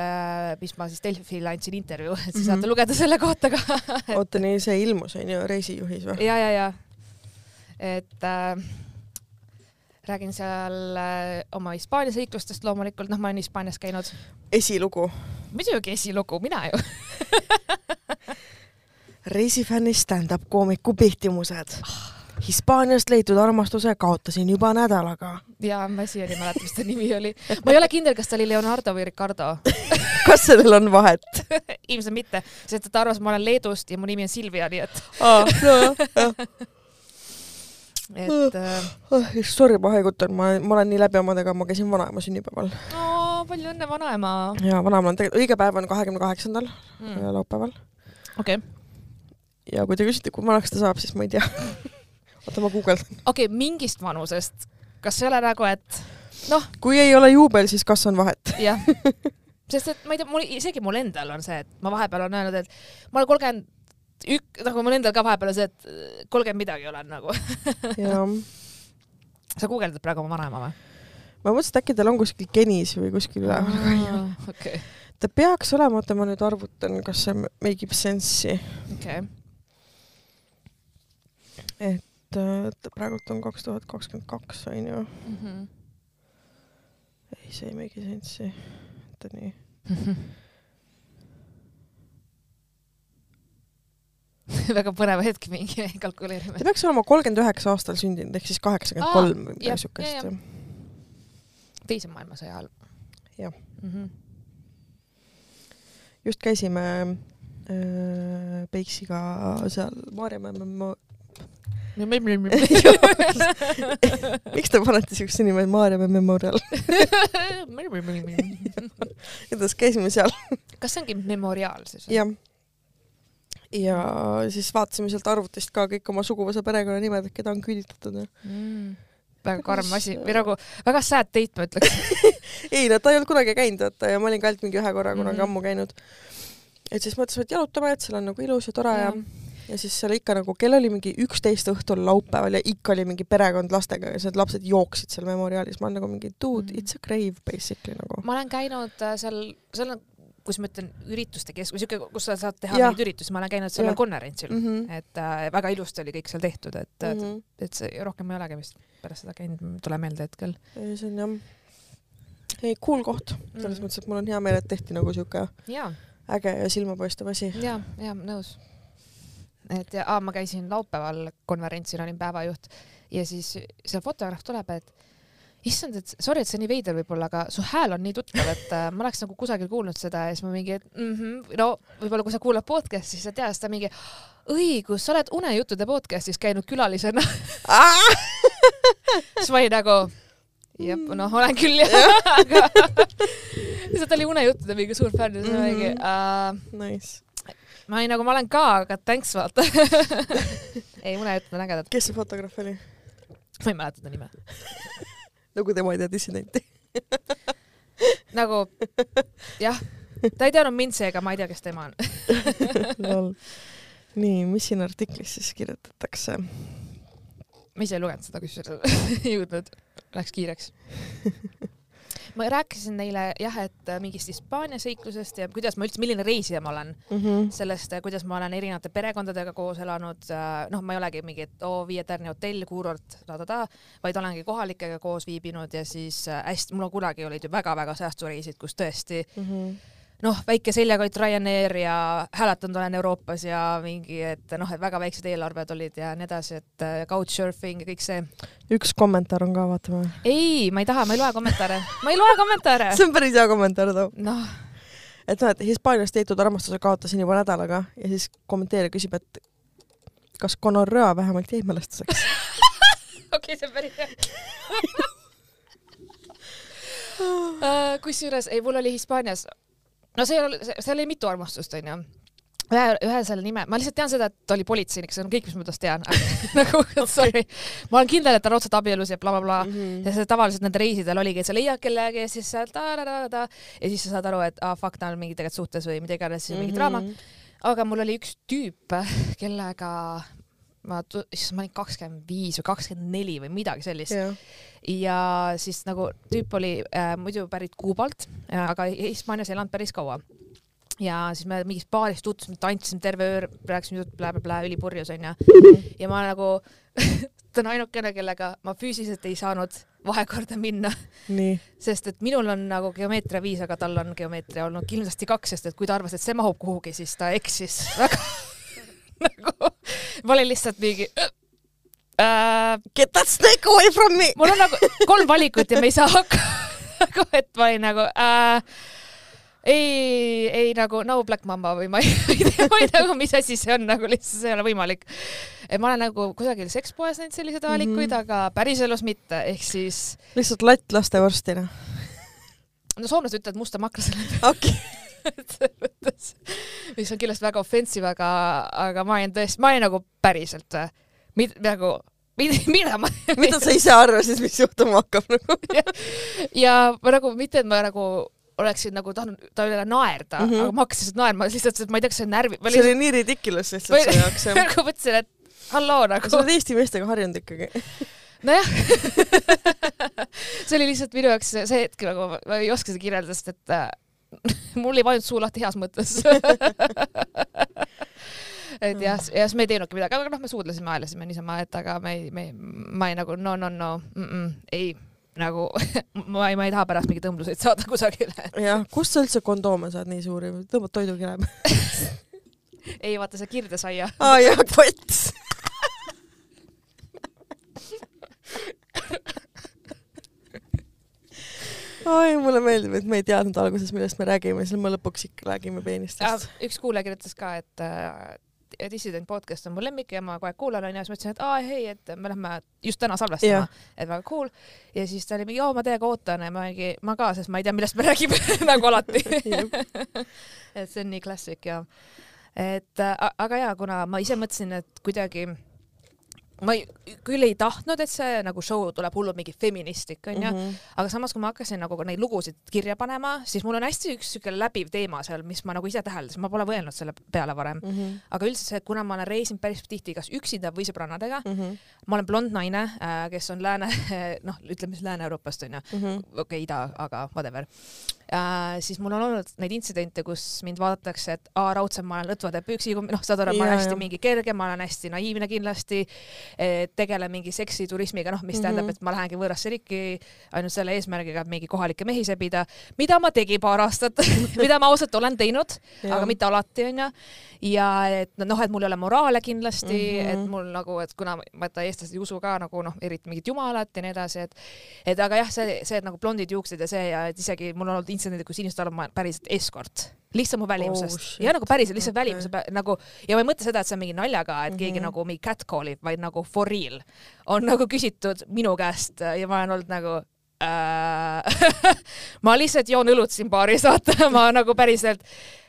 mis ma siis Delfile andsin intervjuu, et siis mm -hmm. saate Mhm. lugeda selle kohta ka oota, nii see ilmus onju reisijuhis või? ja, ja, ja et äh, räägin seal äh, oma Hispaania seiklustest loomulikult, noh, ma olen Hispaanias käinud, esilugu. muidugi esilugu, mina ju reisifänni stand-up koomiku pihtimused. Hispaaniast leitud armastuse kaotasin juba nädalaga. ja ma siiani ei mäleta, mis ta nimi oli. ma ei ole kindel, kas ta oli Leonardo või Ricardo kas sellel on vahet? ilmselt mitte, sest et ta arvas, ma olen Leedust ja mu nimi on Silvia, nii et, aa, nojah, jah. Et äh, oh, sorry, ma haigutan, ma, ma olen nii läbi omadega, ma käisin vanaema sünnipäeval. oo, palju õnne, vanaema ja vanaema on tegelikult, õige päev on kahekümne kaheksandal mm.. laupäeval. okei, ja kui te küsite, kui vanaks ta saab, siis ma ei tea. oota, ma guugeldan. okei, mingist vanusest, kas ei ole nagu, et noh, kui ei ole juubel, siis kas on vahet? jah, sest et ma ei tea, mul isegi mul endal on see, et ma vahepeal olen öelnud, et ma olen kolmkümmend ük-, nagu mul endal ka vahepeal on see, et kolmkümmend midagi olen nagu. sa guugeldad praegu oma vanaema või? ma mõtlesin, et äkki tal on kuskil genis või kuskil üleval, okei, ta peaks olema, oota ma nüüd arvutan, kas see make ib sense'i, okei. et äh, ta praegult on kaks tuhat kakskümmend kaks onju. Mhm. ei, see ei make sense'i. oota nii. väga põnev hetk mingi kalkuleerime ta. peaks olema kolmkümmend üheksa aastal sündinud ehk siis kaheksakümmend kolm või midagi siukest teise maailmasõja ajal. Jah. mm. -hmm. just käisime äh, Peiksiga seal Maarjamäe memo-, miks te panete siukse nime Maarjamäe Memorial, igatahes käisime seal kas see ongi memoriaal siis? jah. Ja siis vaatasime sealt arvutist ka kõik oma suguvõsa perekonnanimed, et keda on küüditatud ja mm.. väga karm asi või nagu väga sad date ma ütleks. ei no ta ei olnud kunagi käinud vaata ja ma olin ka ainult mingi ühe korra kunagi Mhm. ammu käinud. et siis mõtlesime, et jalutame, et seal on nagu ilus ja tore ja, ja siis seal ikka nagu, kell oli mingi üksteist õhtul laupäeval ja ikka oli mingi perekond lastega ja need lapsed jooksid seal memoriaalis, ma olen nagu mingi dude, Mhm. it's a grave basically nagu. ma olen käinud äh, seal, seal on, kus ma ütlen, ürituste keskus, siuke, kus sa saad teha mingeid üritusi, ma olen käinud sellel konverentsil mm, Mhm. -hmm. et äh, väga ilusti oli kõik seal tehtud, et mm, -hmm. -hmm. et see rohkem ei olegi vist pärast seda käinud, ei tule meelde hetkel. see on jah. ei cool koht, selles Mhm. mõttes, et mul on hea meel, et tehti nagu siuke jaa, äge ja silmapaistev asi. jaa, jaa, nõus. et ja ma käisin laupäeval konverentsil, olin päevajuht ja siis see fotograaf tuleb, et issand, et sorry, et see nii veider võib-olla, aga su hääl on nii tuttav, et äh, ma oleks nagu kusagil kuulnud seda ja siis ma mingi, et mm -hmm, no võib-olla kui sa kuulad podcast'i, siis sa tead, ta mingi õigus, sa oled unejuttude podcast'is käinud külalisena. siis ma olin nagu, jep, noh, olen küll jah, aga lihtsalt oli unejuttude mingi suur fänn ja siis ma mingi uh,, Nice. ma olin nagu, ma olen ka, aga thanks vaata. ei, unejutud on ägedad. kes see fotograaf oli? ma ei mäleta ta nime. Nagu tema ei tea dissidenti. nagu jah, ta ei teadnud mind seega, ma ei tea, kes tema on. nii, mis siin artiklis siis kirjutatakse? ma ise ei lugenud seda, kusjuures ei jõudnud, läks kiireks. Ma rääkisin neile jah, et äh, mingist Hispaania seiklusest ja kuidas ma üldse, milline reisija ma olen, sellest, kuidas ma olen erinevate perekondadega koos elanud, noh, ma ei olegi mingi, et oo, viietärni hotell, kuurort, ta-ta-ta, vaid olengi kohalikega koos viibinud ja siis äh, hästi, mul on kunagi olid ju väga-väga säästureisid, kus tõesti noh, väike seljakott Ryanair ja hääletanud olen Euroopas ja mingi, et noh, et väga väiksed eelarved olid ja nii edasi, et äh, couchsurfing ja kõik see. üks kommentaar on ka, vaatame. ei, ma ei taha, ma ei loe kommentaare, ma ei loe kommentaare. see on päris hea kommentaar too. noh, et noh, et Hispaanias tehtud armastuse kaotasin juba nädalaga ja siis kommenteerija küsib, et kas gonorröa vähemalt jäi mälestuseks. okei, see on päris hea. Äh, kusjuures ei, mul oli Hispaanias, no see oli, seal oli mitu armastust onju. ühe, ühe selle nime, ma lihtsalt tean seda, et ta oli politseinik, see on kõik, mis ma temast tean nagu sorry, ma olen kindel, et ta on raudselt abielus ja blablabla bla, bla. Mhm. ja see tavaliselt nendel reisidel oligi, et sa leiad kellegi ja siis sa ta-ta-ta-ta ja siis sa saad aru, et aa ah, fuck, ta on mingi tegelikult suhtes või mida iganes, siis on mingi draama. aga mul oli üks tüüp, kellega ma, issand, ma olin kakskümmend viis või kakskümmend neli või midagi sellist jah, ja siis nagu tüüp oli äh, muidu pärit Kuubalt äh,, aga Hispaanias elanud päris kaua. ja siis me mingis baaris tutvusime, tantsisime terve öö, rääkisime juttu blä-blä-blä, ülipurjus onju. ja ma nagu, ta on ainukene, kellega ma füüsiliselt ei saanud vahekorda minna, sest et minul on nagu geomeetria viis, aga tal on geomeetria olnud kindlasti kaks, sest et kui ta arvas, et see mahub kuhugi, siis ta eksis väga nagu ma olin lihtsalt mingi äh, Get that snake away from me. mul on nagu kolm valikut ja me ei saa hakkama nagu, et ma olin nagu äh, ei, ei nagu no Black Mamba või ma ei, ei tea, ma ei tea, mis asi see on nagu lihtsalt, see ei ole võimalik. ma olen nagu kusagil sekspoes näinud selliseid valikuid mm. -hmm. aga päriselus mitte, ehk siis lihtsalt latt lastevorstina. no soomlased ütlevad musta makrasele okei. Selles mõttes, mis on kindlasti väga offensive, aga, aga ma olin tõesti, ma olin nagu päriselt mid, nagu mida, mida ma mida sa ise arvasid, mis juhtuma hakkab nagu? ja ma nagu mitte, et ma nagu oleksin nagu tahtnud ta üle naerda mm. -hmm. aga ma hakkasin lihtsalt naerma lihtsalt, et ma ei tea, kas see on närvi. see oli nii ridiculous lihtsalt su jaoks nagu mõtlesin, et halloo nagu sa oled Eesti meestega harjunud ikkagi. nojah see oli lihtsalt minu jaoks see see hetk nagu ma ei oska seda kirjeldada, sest et äh, mul ei vajunud suu lahti heas mõttes et jah, ja siis me ei teinudki midagi, aga noh, me suudlesime, aelasime niisama, et aga me ei, me ei, ma ei nagu no, no, no mm, -mm, ei nagu ma ei, ma ei taha pärast mingeid õmbluseid saada kusagile. jah, kust sa üldse kondoome saad nii suuri, tõmbad toidukile? ei vaata see kirdesaia. aa jah, pots. oi, mulle meeldib, et me ei teadnud alguses, millest me räägime, siis me lõpuks ikka räägime peenistest. üks kuulaja kirjutas ka, et äh, Dissident podcast on mu lemmik ja ma kogu aeg kuulan onju, siis ma ütlesin, et aa hei, et me lähme just täna salvestama Jah. et väga cool. ja siis ta oli mingi, joo ma teiega ootan ja ma mingi, ma ka, sest ma ei tea, millest me räägime nagu alati et see on nii klassik ja et äh, aga ja kuna ma ise mõtlesin, et kuidagi ma ei, küll ei tahtnud, et see nagu show tuleb hullult mingi feministlik onju mm. -hmm. aga samas, kui ma hakkasin nagu neid lugusid kirja panema, siis mul on hästi üks siuke läbiv teema seal, mis ma nagu ise täheldasin, ma pole mõelnud selle peale varem. Mhm. aga üldse see, kuna ma olen reisinud päris tihti kas üksinda või sõbrannadega, ma olen blond naine, kes on lääne, noh, ütleme siis Lääne-Euroopast onju, Mhm. okei okay,, ida, aga whatever. Äh, siis mul on olnud neid intsidente, kus mind vaadatakse, et aa, raudselt ma olen lõtvade püksi, noh, saad aru, ma olen hästi mingi kerge, ma olen hästi naiivne kindlasti, tegelen mingi seksiturismiga, noh, mis Mhm. tähendab, et ma lähengi võõrasse riiki ainult selle eesmärgiga, et mingi kohalikke mehi sebida, mida ma tegin paar aastat mida ma ausalt olen teinud, aga mitte alati, onju. ja et noh, et mul ei ole moraale kindlasti mm. -hmm. et mul nagu, et kuna vaata eestlased ei usu ka nagu noh, eriti mingit jumalat ja nii edasi, et et aga jah, see, see, et nagu blondid juuksed ja see ja et isegi mul on olnud intsidendid, kus inimesed arvavad, ma päriselt eskort. Lihtsalt mu välimusest. Oh, ja nagu päriselt lihtsalt okay. välimuse peale nagu ja ma ei mõtle seda, et see on mingi naljaga, et keegi Mhm. nagu mingi catcall ib, vaid nagu for real. On nagu küsitud minu käest ja ma olen olnud nagu äh, ma lihtsalt joon õlut siin baaris, vaata, ma nagu päriselt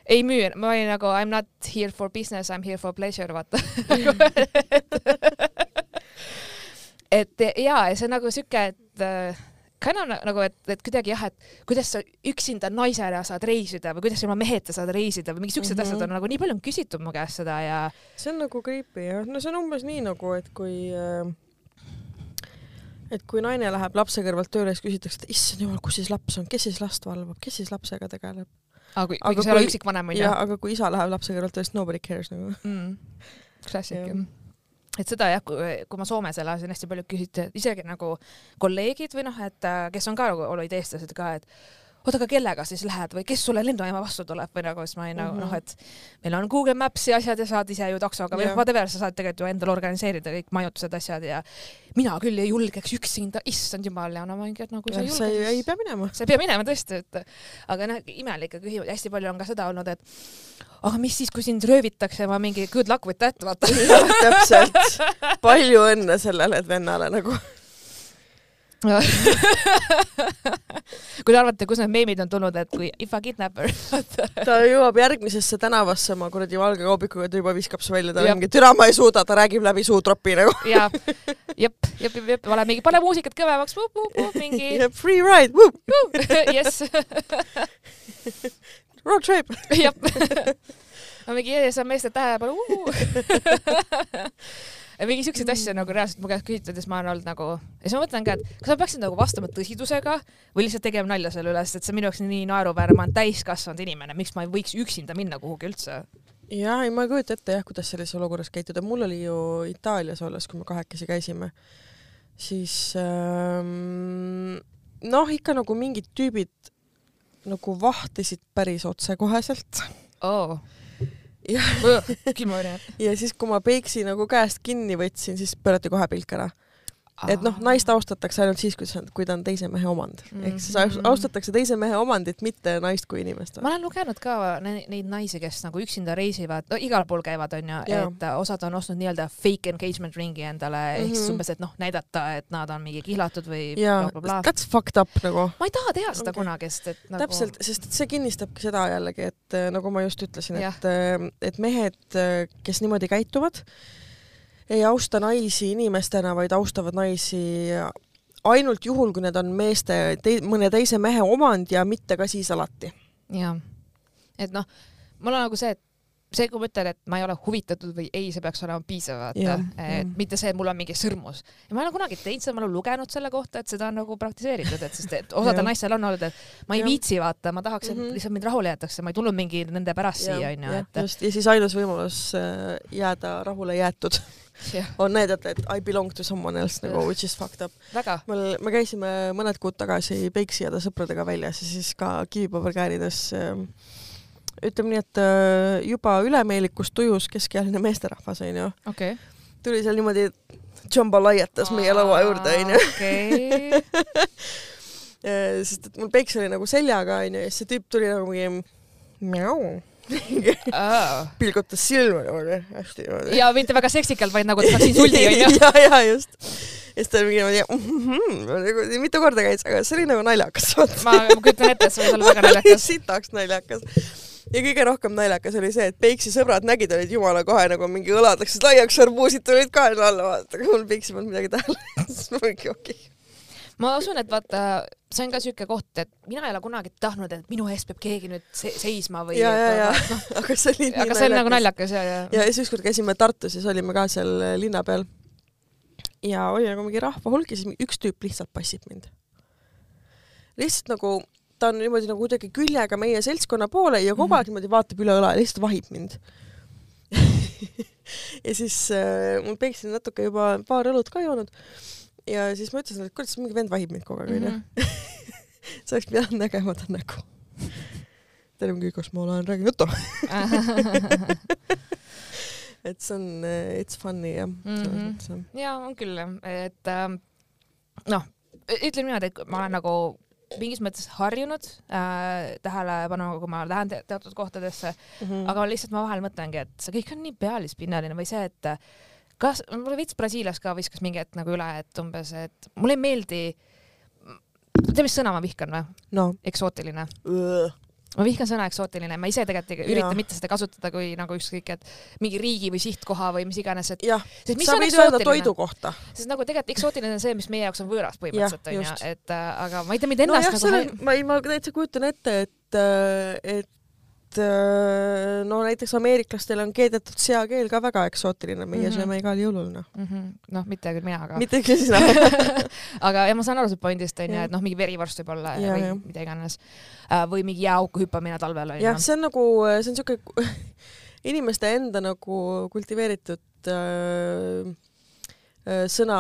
ei müü, ma olin nagu I m not here for business, I m here for pleasure, vaata. Et ja, ja see on nagu sihuke, et kind of nagu, et, et kuidagi jah, et kuidas sa üksinda naisena saad reisida või kuidas sa ilma meheta saad reisida või mingid siuksed mm. -hmm. asjad on nagu nii palju on küsitud mu käest seda ja see on nagu creepy jah, no see on umbes nii nagu, et kui äh, et kui naine läheb lapse kõrvalt tööle, siis küsitakse, et issand jumal, kus siis laps on, kes siis last valvab, kes siis lapsega tegeleb? aga kui, Aga kui sa ei ole üksikvanem onju aga kui isa läheb lapse kõrvalt tööle, siis nobody cares nagu. mm.. klassik Jah. Et seda jah, kui, kui ma Soomes elasin, hästi palju küsiti, isegi nagu kolleegid või noh, et äh, kes on ka nagu olid eestlased ka, et oota, aga kellega siis lähed või kes sulle lennujaama vastu tuleb või nagu siis ma olin nagu Mhm. noh, et meil on Google Maps'i asjad ja saad ise ju taksoga või noh, whatever, sa saad tegelikult ju endale organiseerida kõik majutused, asjad ja mina küll ei julgeks üksinda, issand jumal ja no ma mingi, et kui sa ei sa julge, ei, ei pea minema. sa ei pea minema tõesti, et aga noh, imelik küsimus, hästi palju on ka seda olnud, et aga mis siis, kui sind röövitakse, ma mingi good luck with that, vaata. täpselt. palju õnne sellele vennale nagu. kui te arvate, kus need meemid on tulnud, et kui if a kidnapper, ta jõuab järgmisesse tänavasse oma kuradi valge kaubikuga, ta juba viskab su välja, ta Jah. on mingi türa ma ei suuda, ta räägib läbi suutropi nagu. ja jep, jep, jep, olen mingi, pane muusikat kõvemaks, mingi Free ride, jess, road trip. jep. ma mingi, see on meeste tähelepanu. Mingi siukseid asju nagu reaalselt mu käest siis ma olen olnud nagu, ja siis ma mõtlen ka, et kas ma peaksin nagu vastama tõsidusega või lihtsalt tegema nalja selle üle, sest et see on minu jaoks nii naeruväärne, ma olen täiskasvanud inimene, miks ma ei võiks üksinda minna kuhugi üldse. ja ei, ma ei kujuta ette jah, kuidas sellises olukorras käituda, mul oli ju Itaalias olles, kui me kahekesi käisime, siis ähm, noh, ikka nagu mingid tüübid nagu vahtisid päris otsekoheselt. Oo, ja, ja siis, kui ma peiksi nagu käest kinni võtsin, siis pöörati kohe pilk ära. Et noh, naist austatakse ainult siis, kui see on, kui ta on teise mehe omand mm. -hmm. ehk siis Mhm. austatakse teise mehe omandit, mitte naist kui inimest. ma olen lugenud ka ne- neid naisi, kes nagu üksinda reisivad, no igal pool käivad, onju, et äh, osad on ostnud nii-öelda fake engagement ringi endale mm, -hmm. ehk siis Mhm. umbes, et noh, näidata, et nad on mingi kihlatud või blablabla. that's fucked up nagu. ma ei taha teha seda okay. kunagi, sest et nagu täpselt, sest et see kinnistabki seda jällegi, et äh, nagu ma just ütlesin, et, et mehed, kes niimoodi käituvad, ei austa naisi inimestena, vaid austavad naisi ainult juhul, kui need on meeste te,, mõne teise mehe omand ja mitte ka siis alati. jah, et noh, mul on nagu see, et see, kui ma ütlen, et ma ei ole huvitatud või ei, see peaks olema piisav, vaata et jah. mitte see, et mul on mingi sõrmus. ja ma ei ole kunagi teinud seda, ma olen lugenud selle kohta, et seda on nagu praktiseeritud, et sest et osadel naistel on olnud, et ma ei Jah. viitsi vaata, ma tahaks, et Mhm. lihtsalt mind rahule jäetakse, ma ei tulnud mingi nende pärast siia onju, et just, ja siis ainus võimalus äh, jääda rahule jäetud jah, on näidata, et I belong to someone else nagu, which is fucked up. mul, me käisime mõned kuud tagasi Peipsi ja ta sõpradega väljas ja siis ka kivipaberkäärides äh, ütleme nii, et äh, juba ülemeelikust tujus keskealine meesterahvas onju, okei. Tuli seal niimoodi jambalaiatas meie laua juurde onju, okei, sest et mul Peiks oli nagu seljaga onju ja siis see tüüp tuli nagu mingi mjau, pilgutas silma niimoodi hästi niimoodi. ja mitte väga seksikalt, vaid nagu ta saaks insuldi onju. ja, ja just. ja siis ta mingi niimoodi mm -hmm, nagu mitu korda käis, aga see oli nagu naljakas. ma ma kujutan ette, et see võis olla väga naljakas. sitaks naljakas. ja kõige rohkem naljakas oli see, et Peiksi sõbrad nägid, olid jumala kohe nagu mingi õlad läksid laiaks, arbuusid tulid ka jälle alla vaata, mul Peiksi polnud midagi tähele. siis ma mingi okei okay.. Ma usun, et vaata, see on ka siuke koht, et mina ei ole kunagi tahtnud, et minu eest peab keegi nüüd se seisma või. ja, ja, ja, aga see oli aga see on nagu. naljakas ja, ja. ja siis ükskord käisime Tartus ja siis olime ka seal linna peal. ja oli nagu mingi rahvahulk ja siis üks tüüp lihtsalt passib mind. lihtsalt nagu ta on niimoodi nagu kuidagi küljega meie seltskonna poole ja kogu aeg niimoodi vaatab üle õla ja lihtsalt vahib mind ja siis äh, mul peiksin natuke juba paar õlut ka joonud ja siis ma ütlesin, et kurat, mingi vend vahib mind kogu aeg onju Mhm. sa oleks pidanud nägema ta nägu. ta oli mingi, kas ma olen, räägin juttu et see on, it's funny jah mm, jah. ja on küll et ähm, noh, ütleme niimoodi, et ma olen nagu mingis mõttes harjunud äh, tähelepanuga, kui ma lähen te teatud kohtadesse mm. -hmm. aga lihtsalt ma vahel mõtlengi, et see kõik on nii pealispinnaline või see, et kas, mulle veits Brasiilias ka viskas mingi hetk nagu üle, et umbes, et mulle ei meeldi, tead, mis sõna ma vihkan või? no eksootiline. ma vihkan sõna eksootiline, ma ise tegelikult ei ürita Jaa. mitte seda kasutada kui nagu ükskõik, et mingi riigi või sihtkoha või mis iganes, et jah, sa võid öelda toidu kohta. sest nagu tegelikult eksootiline on see, mis meie jaoks on võõras põhimõtteliselt Jah, onju, et äh, aga ma ei tea, mida ennast nojah, nagu seal on, ma ei, ma täitsa kujutan ette, et, et äh, no näiteks ameeriklastel on keedetud seakeel ka väga eksootiline, meie mm. -hmm. sööme igal jõulul noh. mm -hmm. noh, mitte küll mina, aga mitte küll sina aga ja ma saan aru su pointist onju, Jah. et noh, mingi verivorst võib olla Jah, või jah. mida iganes uh, või mingi jääauku hüppamine talvel onju jah, see on nagu, see on siuke inimeste enda nagu kultiveeritud äh, äh, sõna,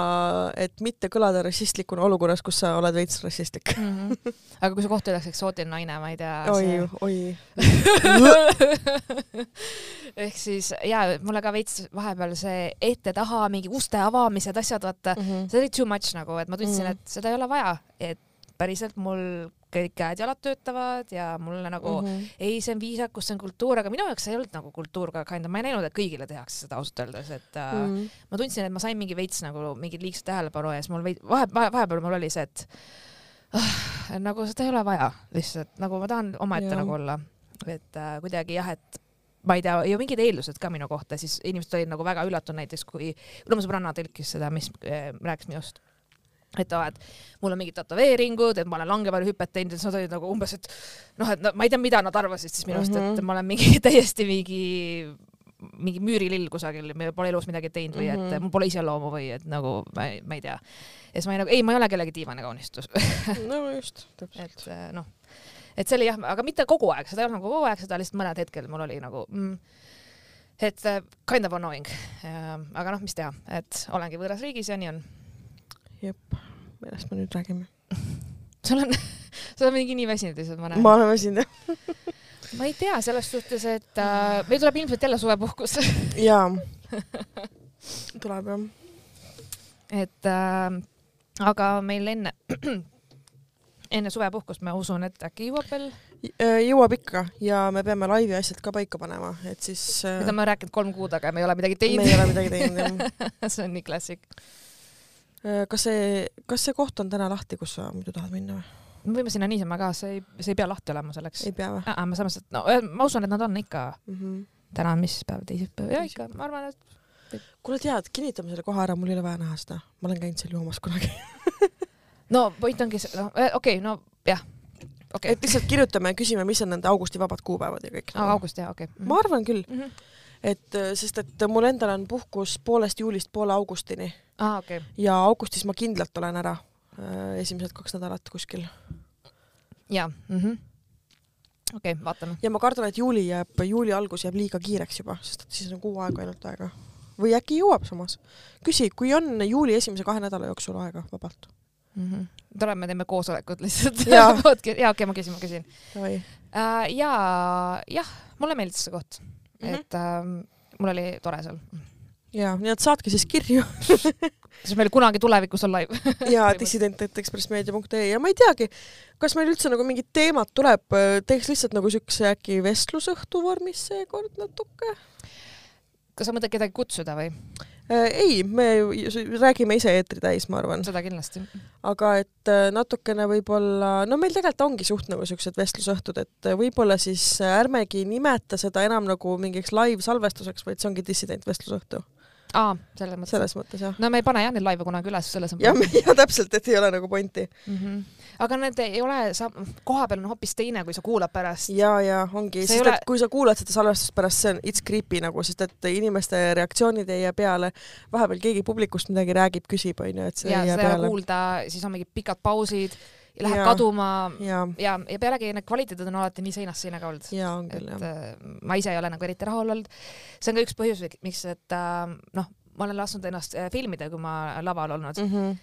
et mitte kõlada rassistlikuna olukorras, kus sa oled veits rassistlik. mm. -hmm. aga kui su kohta öeldakse eksootiline naine, ma ei tea. oi, oi. ehk siis ja mulle ka veits vahepeal see ette-taha mingi uste avamised, asjad, vaata, see oli too much nagu, et ma tundsin mm. -hmm. et seda ei ole vaja, et päriselt mul kõik käed-jalad töötavad ja mulle nagu mm -hmm. ei, see on viisakus, see on kultuur, aga minu jaoks see ei olnud nagu kultuur ka kind of, ma ei näinud, et kõigile tehakse seda ausalt öeldes, et äh, mm. Mhm. ma tundsin, et ma sain mingi veits nagu mingit liigset tähelepanu ja siis mul veits vahe, vahepeal mul oli see, et ah, nagu seda ei ole vaja lihtsalt nagu ma tahan omaette nagu olla, et äh, kuidagi jah, et ma ei tea, ja mingid eeldused ka minu kohta, siis inimesed olid nagu väga üllatunud näiteks, kui, kuna mu sõbranna tõlkis seda, mis äh, rääkis minust et aa, et mul on mingid tätoveeringud, et ma olen langeväärihüpet teinud siis nad olid nagu umbes, et noh, et no, ma ei tea, mida nad arvasid siis minust mm, -hmm. Mhm. et ma olen mingi täiesti mingi mingi müürilill kusagil, pole elus midagi teinud või et Mhm. mul pole iseloomu või et nagu ma ei, ma ei tea. ja siis ma olin nagu, ei, ma ei ole kellegi tiivane kaunistus no just, täpselt. et äh, noh, et see oli jah, aga mitte kogu aeg, seda ei olnud nagu kogu aeg, seda lihtsalt mõned hetkel mul oli nagu mm, et äh, kind of annoying. aga noh, mis teha, et olengi võõras riigis ja nii on. jep, millest me nüüd räägime? sul on, sa oled mingi nii väsinud lihtsalt, ma näen. ma olen väsinud ma ei tea selles suhtes, et äh, meil tuleb ilmselt jälle suvepuhkus jaa. tuleb jah. et äh, aga meil enne, enne suvepuhkust ma usun, et äkki jõuab veel, jõuab ikka ja me peame laivi asjad ka paika panema, et siis äh, mida me oleme rääkinud kolm kuud, aga me ei ole midagi me ei teinud. ole midagi teinud jah. see on nii klassik. Kas see, kas see koht on täna lahti, kus sa muidu tahad minna või? me võime sinna niisama ka, see ei, see ei pea lahti olema selleks. ei pea või ma samas, et no äh, ma usun, et nad on ikka, mm -hmm. täna on mis päev, teisipäev, ja ikka, ma arvan, et kuule tead, kinnitame selle koha ära, mul ei ole vaja näha seda, ma olen käinud seal joomas kunagi. no point ongi see, noh, okei okay,, no jah, okei okay. et, lihtsalt kirjutame ja küsime, mis on nende augusti vabad kuupäevad ja kõik aa, august jah, okei okay. ma arvan küll, mm. -hmm. Et äh, sest, et mul endal on puhkus poolest juulist poole augustini okei okay., ja augustis ma kindlalt olen ära äh, esimesed kaks nädalat kuskil jaa mm -hmm. okei okay,, vaatame. ja ma kardan, et juuli jääb, juuli algus jääb liiga kiireks juba, sest et siis on kuu aega ainult aega. või äkki jõuab samas. küsi, kui on juuli esimese kahe nädala jooksul aega vabalt. mm. -hmm. tule, me teeme koosolekut lihtsalt. Jaa. okei ma küsin, ma küsin uh,. ja, jah, mulle meeldis see koht. -hmm. et uh, mul oli tore seal. ja, nii et saatke siis kirju kas meil kunagi tulevikus on live? ja dissident.ekspressmeedia.ee ja ma ei teagi, kas meil üldse nagu mingit teemat tuleb, teeks lihtsalt nagu siukse äkki vestlusõhtu vormis seekord natuke. kas sa mõtled kedagi kutsuda või? ei, me räägime ise eetri täis, ma arvan, seda kindlasti. aga et äh, natukene võib-olla, no meil tegelikult ongi suht nagu siuksed vestlusõhtud, et äh, võib-olla siis äh, ärmegi nimeta seda enam nagu mingiks live-salvestuseks, vaid see ongi dissident vestlusõhtu. aa, selles mõttes. selles mõttes jah. no me ei pane jah neid laive kunagi üles, selles on jah, ja täpselt, et ei ole nagu pointi. mm. -hmm. Aga need ei ole, sa, kohapeal on hoopis teine, kui sa kuulad pärast. ja, ja ongi, sest ole- et kui sa kuulad seda salvestust pärast, see on it's creepy nagu, sest et inimeste reaktsioonid ei jää peale. vahepeal keegi publikust midagi räägib, küsib, onju, et see ja ei jää peale. kuulda, siis on mingid pikad pausid ja läheb Jaa. kaduma ja, ja, ja pealegi need kvaliteedid on alati nii seinast seina ka olnud. ja et jah. äh, ma ise ei ole nagu eriti rahul olnud. see on ka üks põhjus, miks, et äh, noh, ma olen lasknud ennast äh, filmida, kui ma laval olnud mm. Mhm.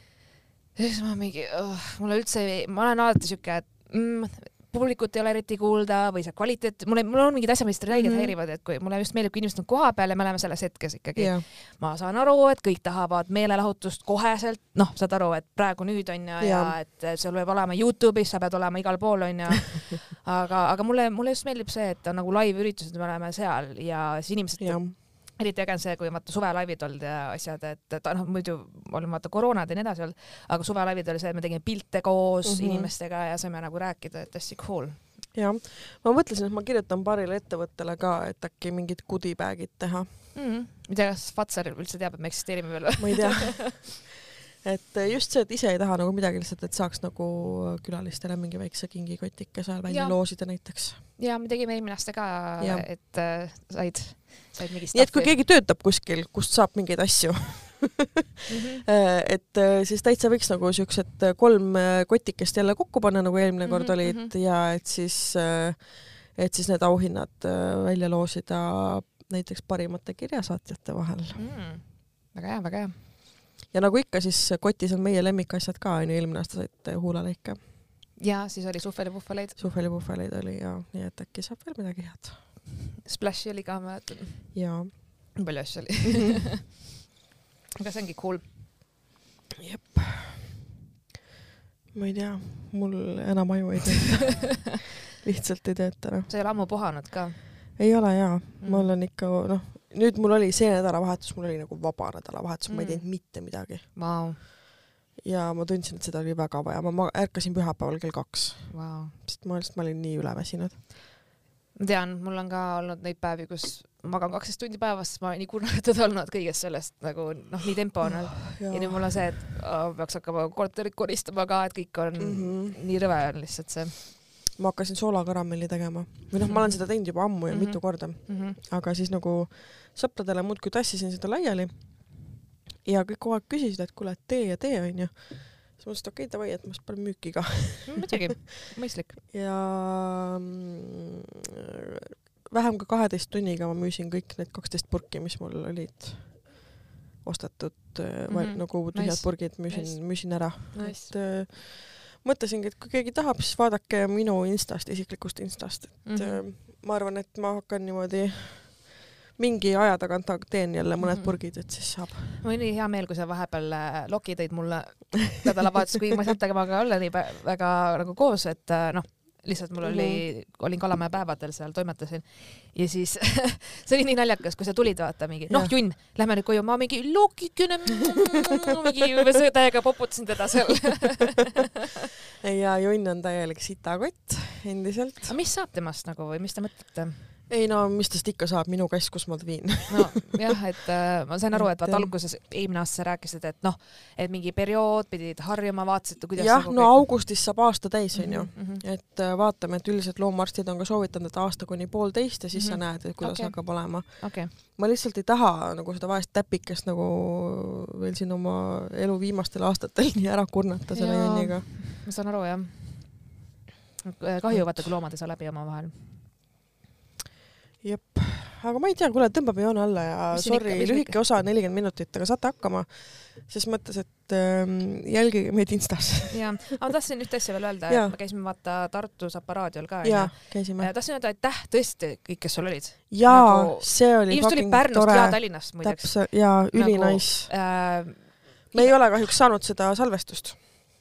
Ja siis ma mingi oh,, mulle üldse ma olen alati siuke, et mm, publikut ei ole eriti kuulda või see kvaliteet, mul, mul on mingid asjad, mis räigelt mm -hmm. häirivad, et kui mulle just meeldib, kui inimesed on kohapeal ja me oleme selles hetkes ikkagi. jah, ma saan aru, et kõik tahavad meelelahutust koheselt, noh, saad aru, et praegu nüüd on ju ja, ja et sul peab olema Youtube'is, sa pead olema igal pool on ju. aga, aga mulle, mulle just meeldib see, et on nagu live-üritused, me oleme seal ja siis inimesed jah, eriti äge on see, kui vaata suvelaivid olnud ja asjad, et, et noh, muidu olid vaata koroonad ja nii edasi olnud, aga suvelaivid oli see, et me tegime pilte koos mm. -hmm. inimestega ja saime nagu rääkida, et hästi cool. jah. ma mõtlesin, et ma kirjutan paarile ettevõttele ka, et äkki mingid goodie bag'id teha, mm. -hmm. ma ei tea, kas Fatsar üldse teab, et me eksisteerime veel või? ma ei tea. et just see, et ise ei taha nagu midagi lihtsalt, et saaks nagu külalistele mingi väikse kingikotike seal välja Jaa. loosida näiteks. ja me tegime eelmine aasta ka et äh, said, said mingi nii et kui keegi töötab kuskil, kust saab mingeid asju, mm. -hmm. et siis täitsa võiks nagu siuksed kolm kotikest jälle kokku panna, nagu eelmine kord Mhm, olid mhm. ja et siis, et siis need auhinnad välja loosida näiteks parimate kirjasaatjate vahel. mm.. väga hea, väga hea. Ja nagu ikka, siis kotis on meie lemmikasjad ka onju, eelmine aasta saite huulaleike, ja siis oli suhvelipuhveleid, suhvelipuhveleid oli ja nii et äkki saab veel midagi head. Splashi oli ka, ma mäletan, ja, palju asju oli. aga see ongi cool. jep. ma ei tea, mul enam aju ei tööta. lihtsalt ei tööta noh. sa ei ole ammu puhanud ka ei ole jaa, Mm. ma olen ikka noh, nüüd mul oli see nädalavahetus, mul oli nagu vaba nädalavahetus, ma ei Mm. teinud mitte midagi wow.? ja ma tundsin, et seda oli väga vaja, ma, ma ärkasin pühapäeval kell kaks, Wow. sest ma lihtsalt, ma olin nii üleväsinud. ma tean, mul on ka olnud neid päevi, kus magan kaksteist tundi päevas, ma olen nii kurnatud olnud kõigest sellest nagu noh, nii tempo on olnud ja nüüd mul on see, et oh, peaks hakkama korterit koristama ka, et kõik on mm. -hmm. nii rõve on lihtsalt see ma hakkasin soolakaramelli tegema või noh, ma olen seda teinud juba ammu ja Mhm. mitu korda, mm. -hmm. aga siis nagu sõpradele muudkui tassisin seda laiali ja kõik kogu aeg küsisid, et kuule, tee ja tee onju. siis ma mõtlesin, et okei okay,, davai, et ma siis panen müüki ka muidugi, mõistlik. ja mm, vähem kui kaheteist tunniga ma müüsin kõik need kaksteist purki, mis mul olid ostetud mm, -hmm. Mhm. nagu tühjad Nice. purgid müüsin Nice. müüsin ära. Nice. et äh, mõtlesingi, et kui keegi tahab, siis vaadake minu Instast, isiklikust Instast, et mm. -hmm. ma arvan, et ma hakkan niimoodi mingi aja tagant teen jälle mõned mm. -hmm. purgid, et siis saab. mul oli hea meel, kui sa vahepeal äh, Loki tõid mulle nädalavahetus, kuigi ma ei saanud temaga olla nii väga nagu koos, et äh, noh, lihtsalt mul oli, olin Kalamäe päevadel seal, toimetasin ja siis see oli nii naljakas, kui sa tulid vaata mingi, noh. Junn, lähme nüüd koju, ma mingi Lokikene, mingi umbes täiega poputasin teda seal. ja Jonn on täielik sitakott endiselt. mis saab temast nagu või mis te mõtlete? Ei no mis tast ikka saab, minu käsk, kus ma ta viin. nojah, et äh, ma sain aru, et vaata alguses eelmine aasta sa rääkisid, et noh, et mingi periood pidid harjuma, vaatasid, kuidas jah, nagu no kõik- augustis saab aasta täis, onju. Mhm, mhm. et äh, vaatame, et üldiselt loomaarstid on ka soovitanud, et aasta kuni poolteist ja siis mm -hmm. Mhm. sa näed, et kuidas okay. hakkab olema. okei, ma lihtsalt ei taha nagu seda vaest täpikest nagu veel siin oma elu viimastel aastatel nii ära kurnata selle jonniga. ma saan aru jah. kahju vaata, kui loomad ei saa läbi omavahel. jep, aga ma ei tea, kuule, tõmbame joone alla ja Mis sorry lühike osa nelikümmend minutit, aga saate hakkama. ses mõttes, et ähm, jälgige meid Instas. ja, aga ma tahtsin ühte asja veel öelda, et me käisime vaata Tartus Aparaadiol ka onju., käisime. tahtsin öelda aitäh tõesti kõik, kes sul olid. jaa nagu-, see oli fucking Pärnust tore ja. Tallinnast muideks. täpselt, jaa, Nagu- ülinais. Äh, me ei ole kahjuks saanud seda salvestust.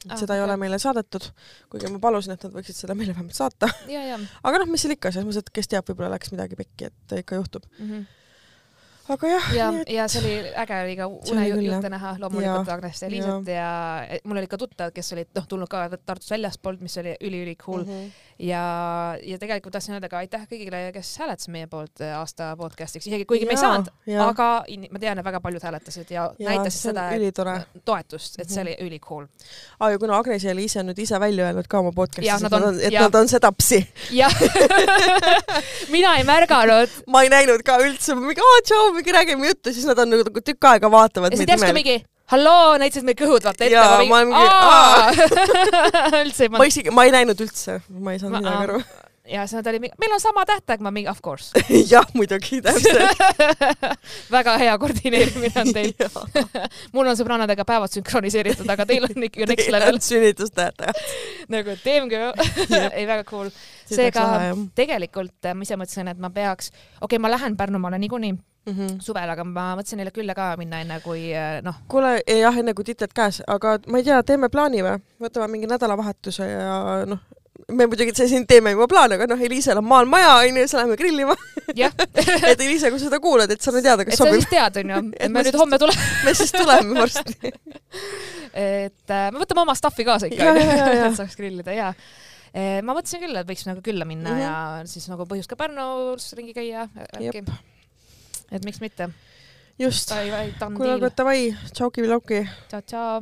Ah, seda ei okei. ole meile saadetud, kuigi ma palusin, et nad võiksid seda meile vähemalt saata. aga noh, mis seal ikka, selles mõttes, et kes teab, võib-olla läks midagi pekki, et ikka juhtub. mm. -hmm. Aga jah, ja et ja see oli äge oli ka unejutte näha loomulikult Agnest ja Liisat ja mul olid ka tuttavad, kes olid noh tulnud ka Tartust väljastpoolt, mis oli üliüli cool mm. Mhm. -hmm. ja, ja tegelikult tahtsin öelda ka aitäh kõigile, kes hääletasid meie poolt äh, aasta podcast'iks, isegi kuigi me ei saanud, aga ma tean, et väga paljud hääletasid ja, ja näitasid seda et, toetust, et see Mhm. oli üli cool. aa, ja kuna Agnes ja Liis on nüüd ise välja öelnud ka oma podcast'is, et nad on- et nad on sedapsi. jah, mina ei märganud. ma ei näinud ka üldse, mingi aa tšau, mingi räägime juttu, siis nad on nagu nagu tükk aega vaatavad ja siis järsku mingi, halloo, näitasid meil kõhud vaata ette. Jaa, ma olen mingi- üldse ei ma isegi, ma ei näinud üldse, ma ei saanud midagi aru. Ja siis nad olid meil on sama tähtaeg, ma mingi of course. jah, muidugi, täpselt. väga hea koordineerimine on teil. mul on sõbrannadega päevad sünkroniseeritud, aga teil on ikka next level sünnitustähtaeg. nagu damn girl. ei, väga cool. seega tegelikult äh, ma ise mõtlesin, et ma peaks, okei okay,, ma lähen Pärnumaale niikuinii Mhm. suvel, aga ma mõtlesin neile külla ka minna, enne kui äh, noh, kuule, jah, enne kui titled käes, aga ma ei tea, teeme plaani või? võtame mingi nädalavahetuse ja noh, me muidugi siin teeme juba plaane, aga noh, Eliisal on maal maja, onju, siis läheme grillima. et Eliisa, kui sa seda kuulad, et sa nüüd teada, et kas sa sobib siis. tead, onju, Et et me nüüd homme tuleme, me siis tuleme varsti. et äh, me võtame oma stuff'i kaasa ikka et saaks grillida ja Eh, ma mõtlesin küll, et võiks nagu külla minna mm. -hmm. ja siis nagu põhjust ka Pärnus ringi käia äkki et miks mitte. just. Kuule, aga. davai, tšauki-vilauki. tšau, tšau.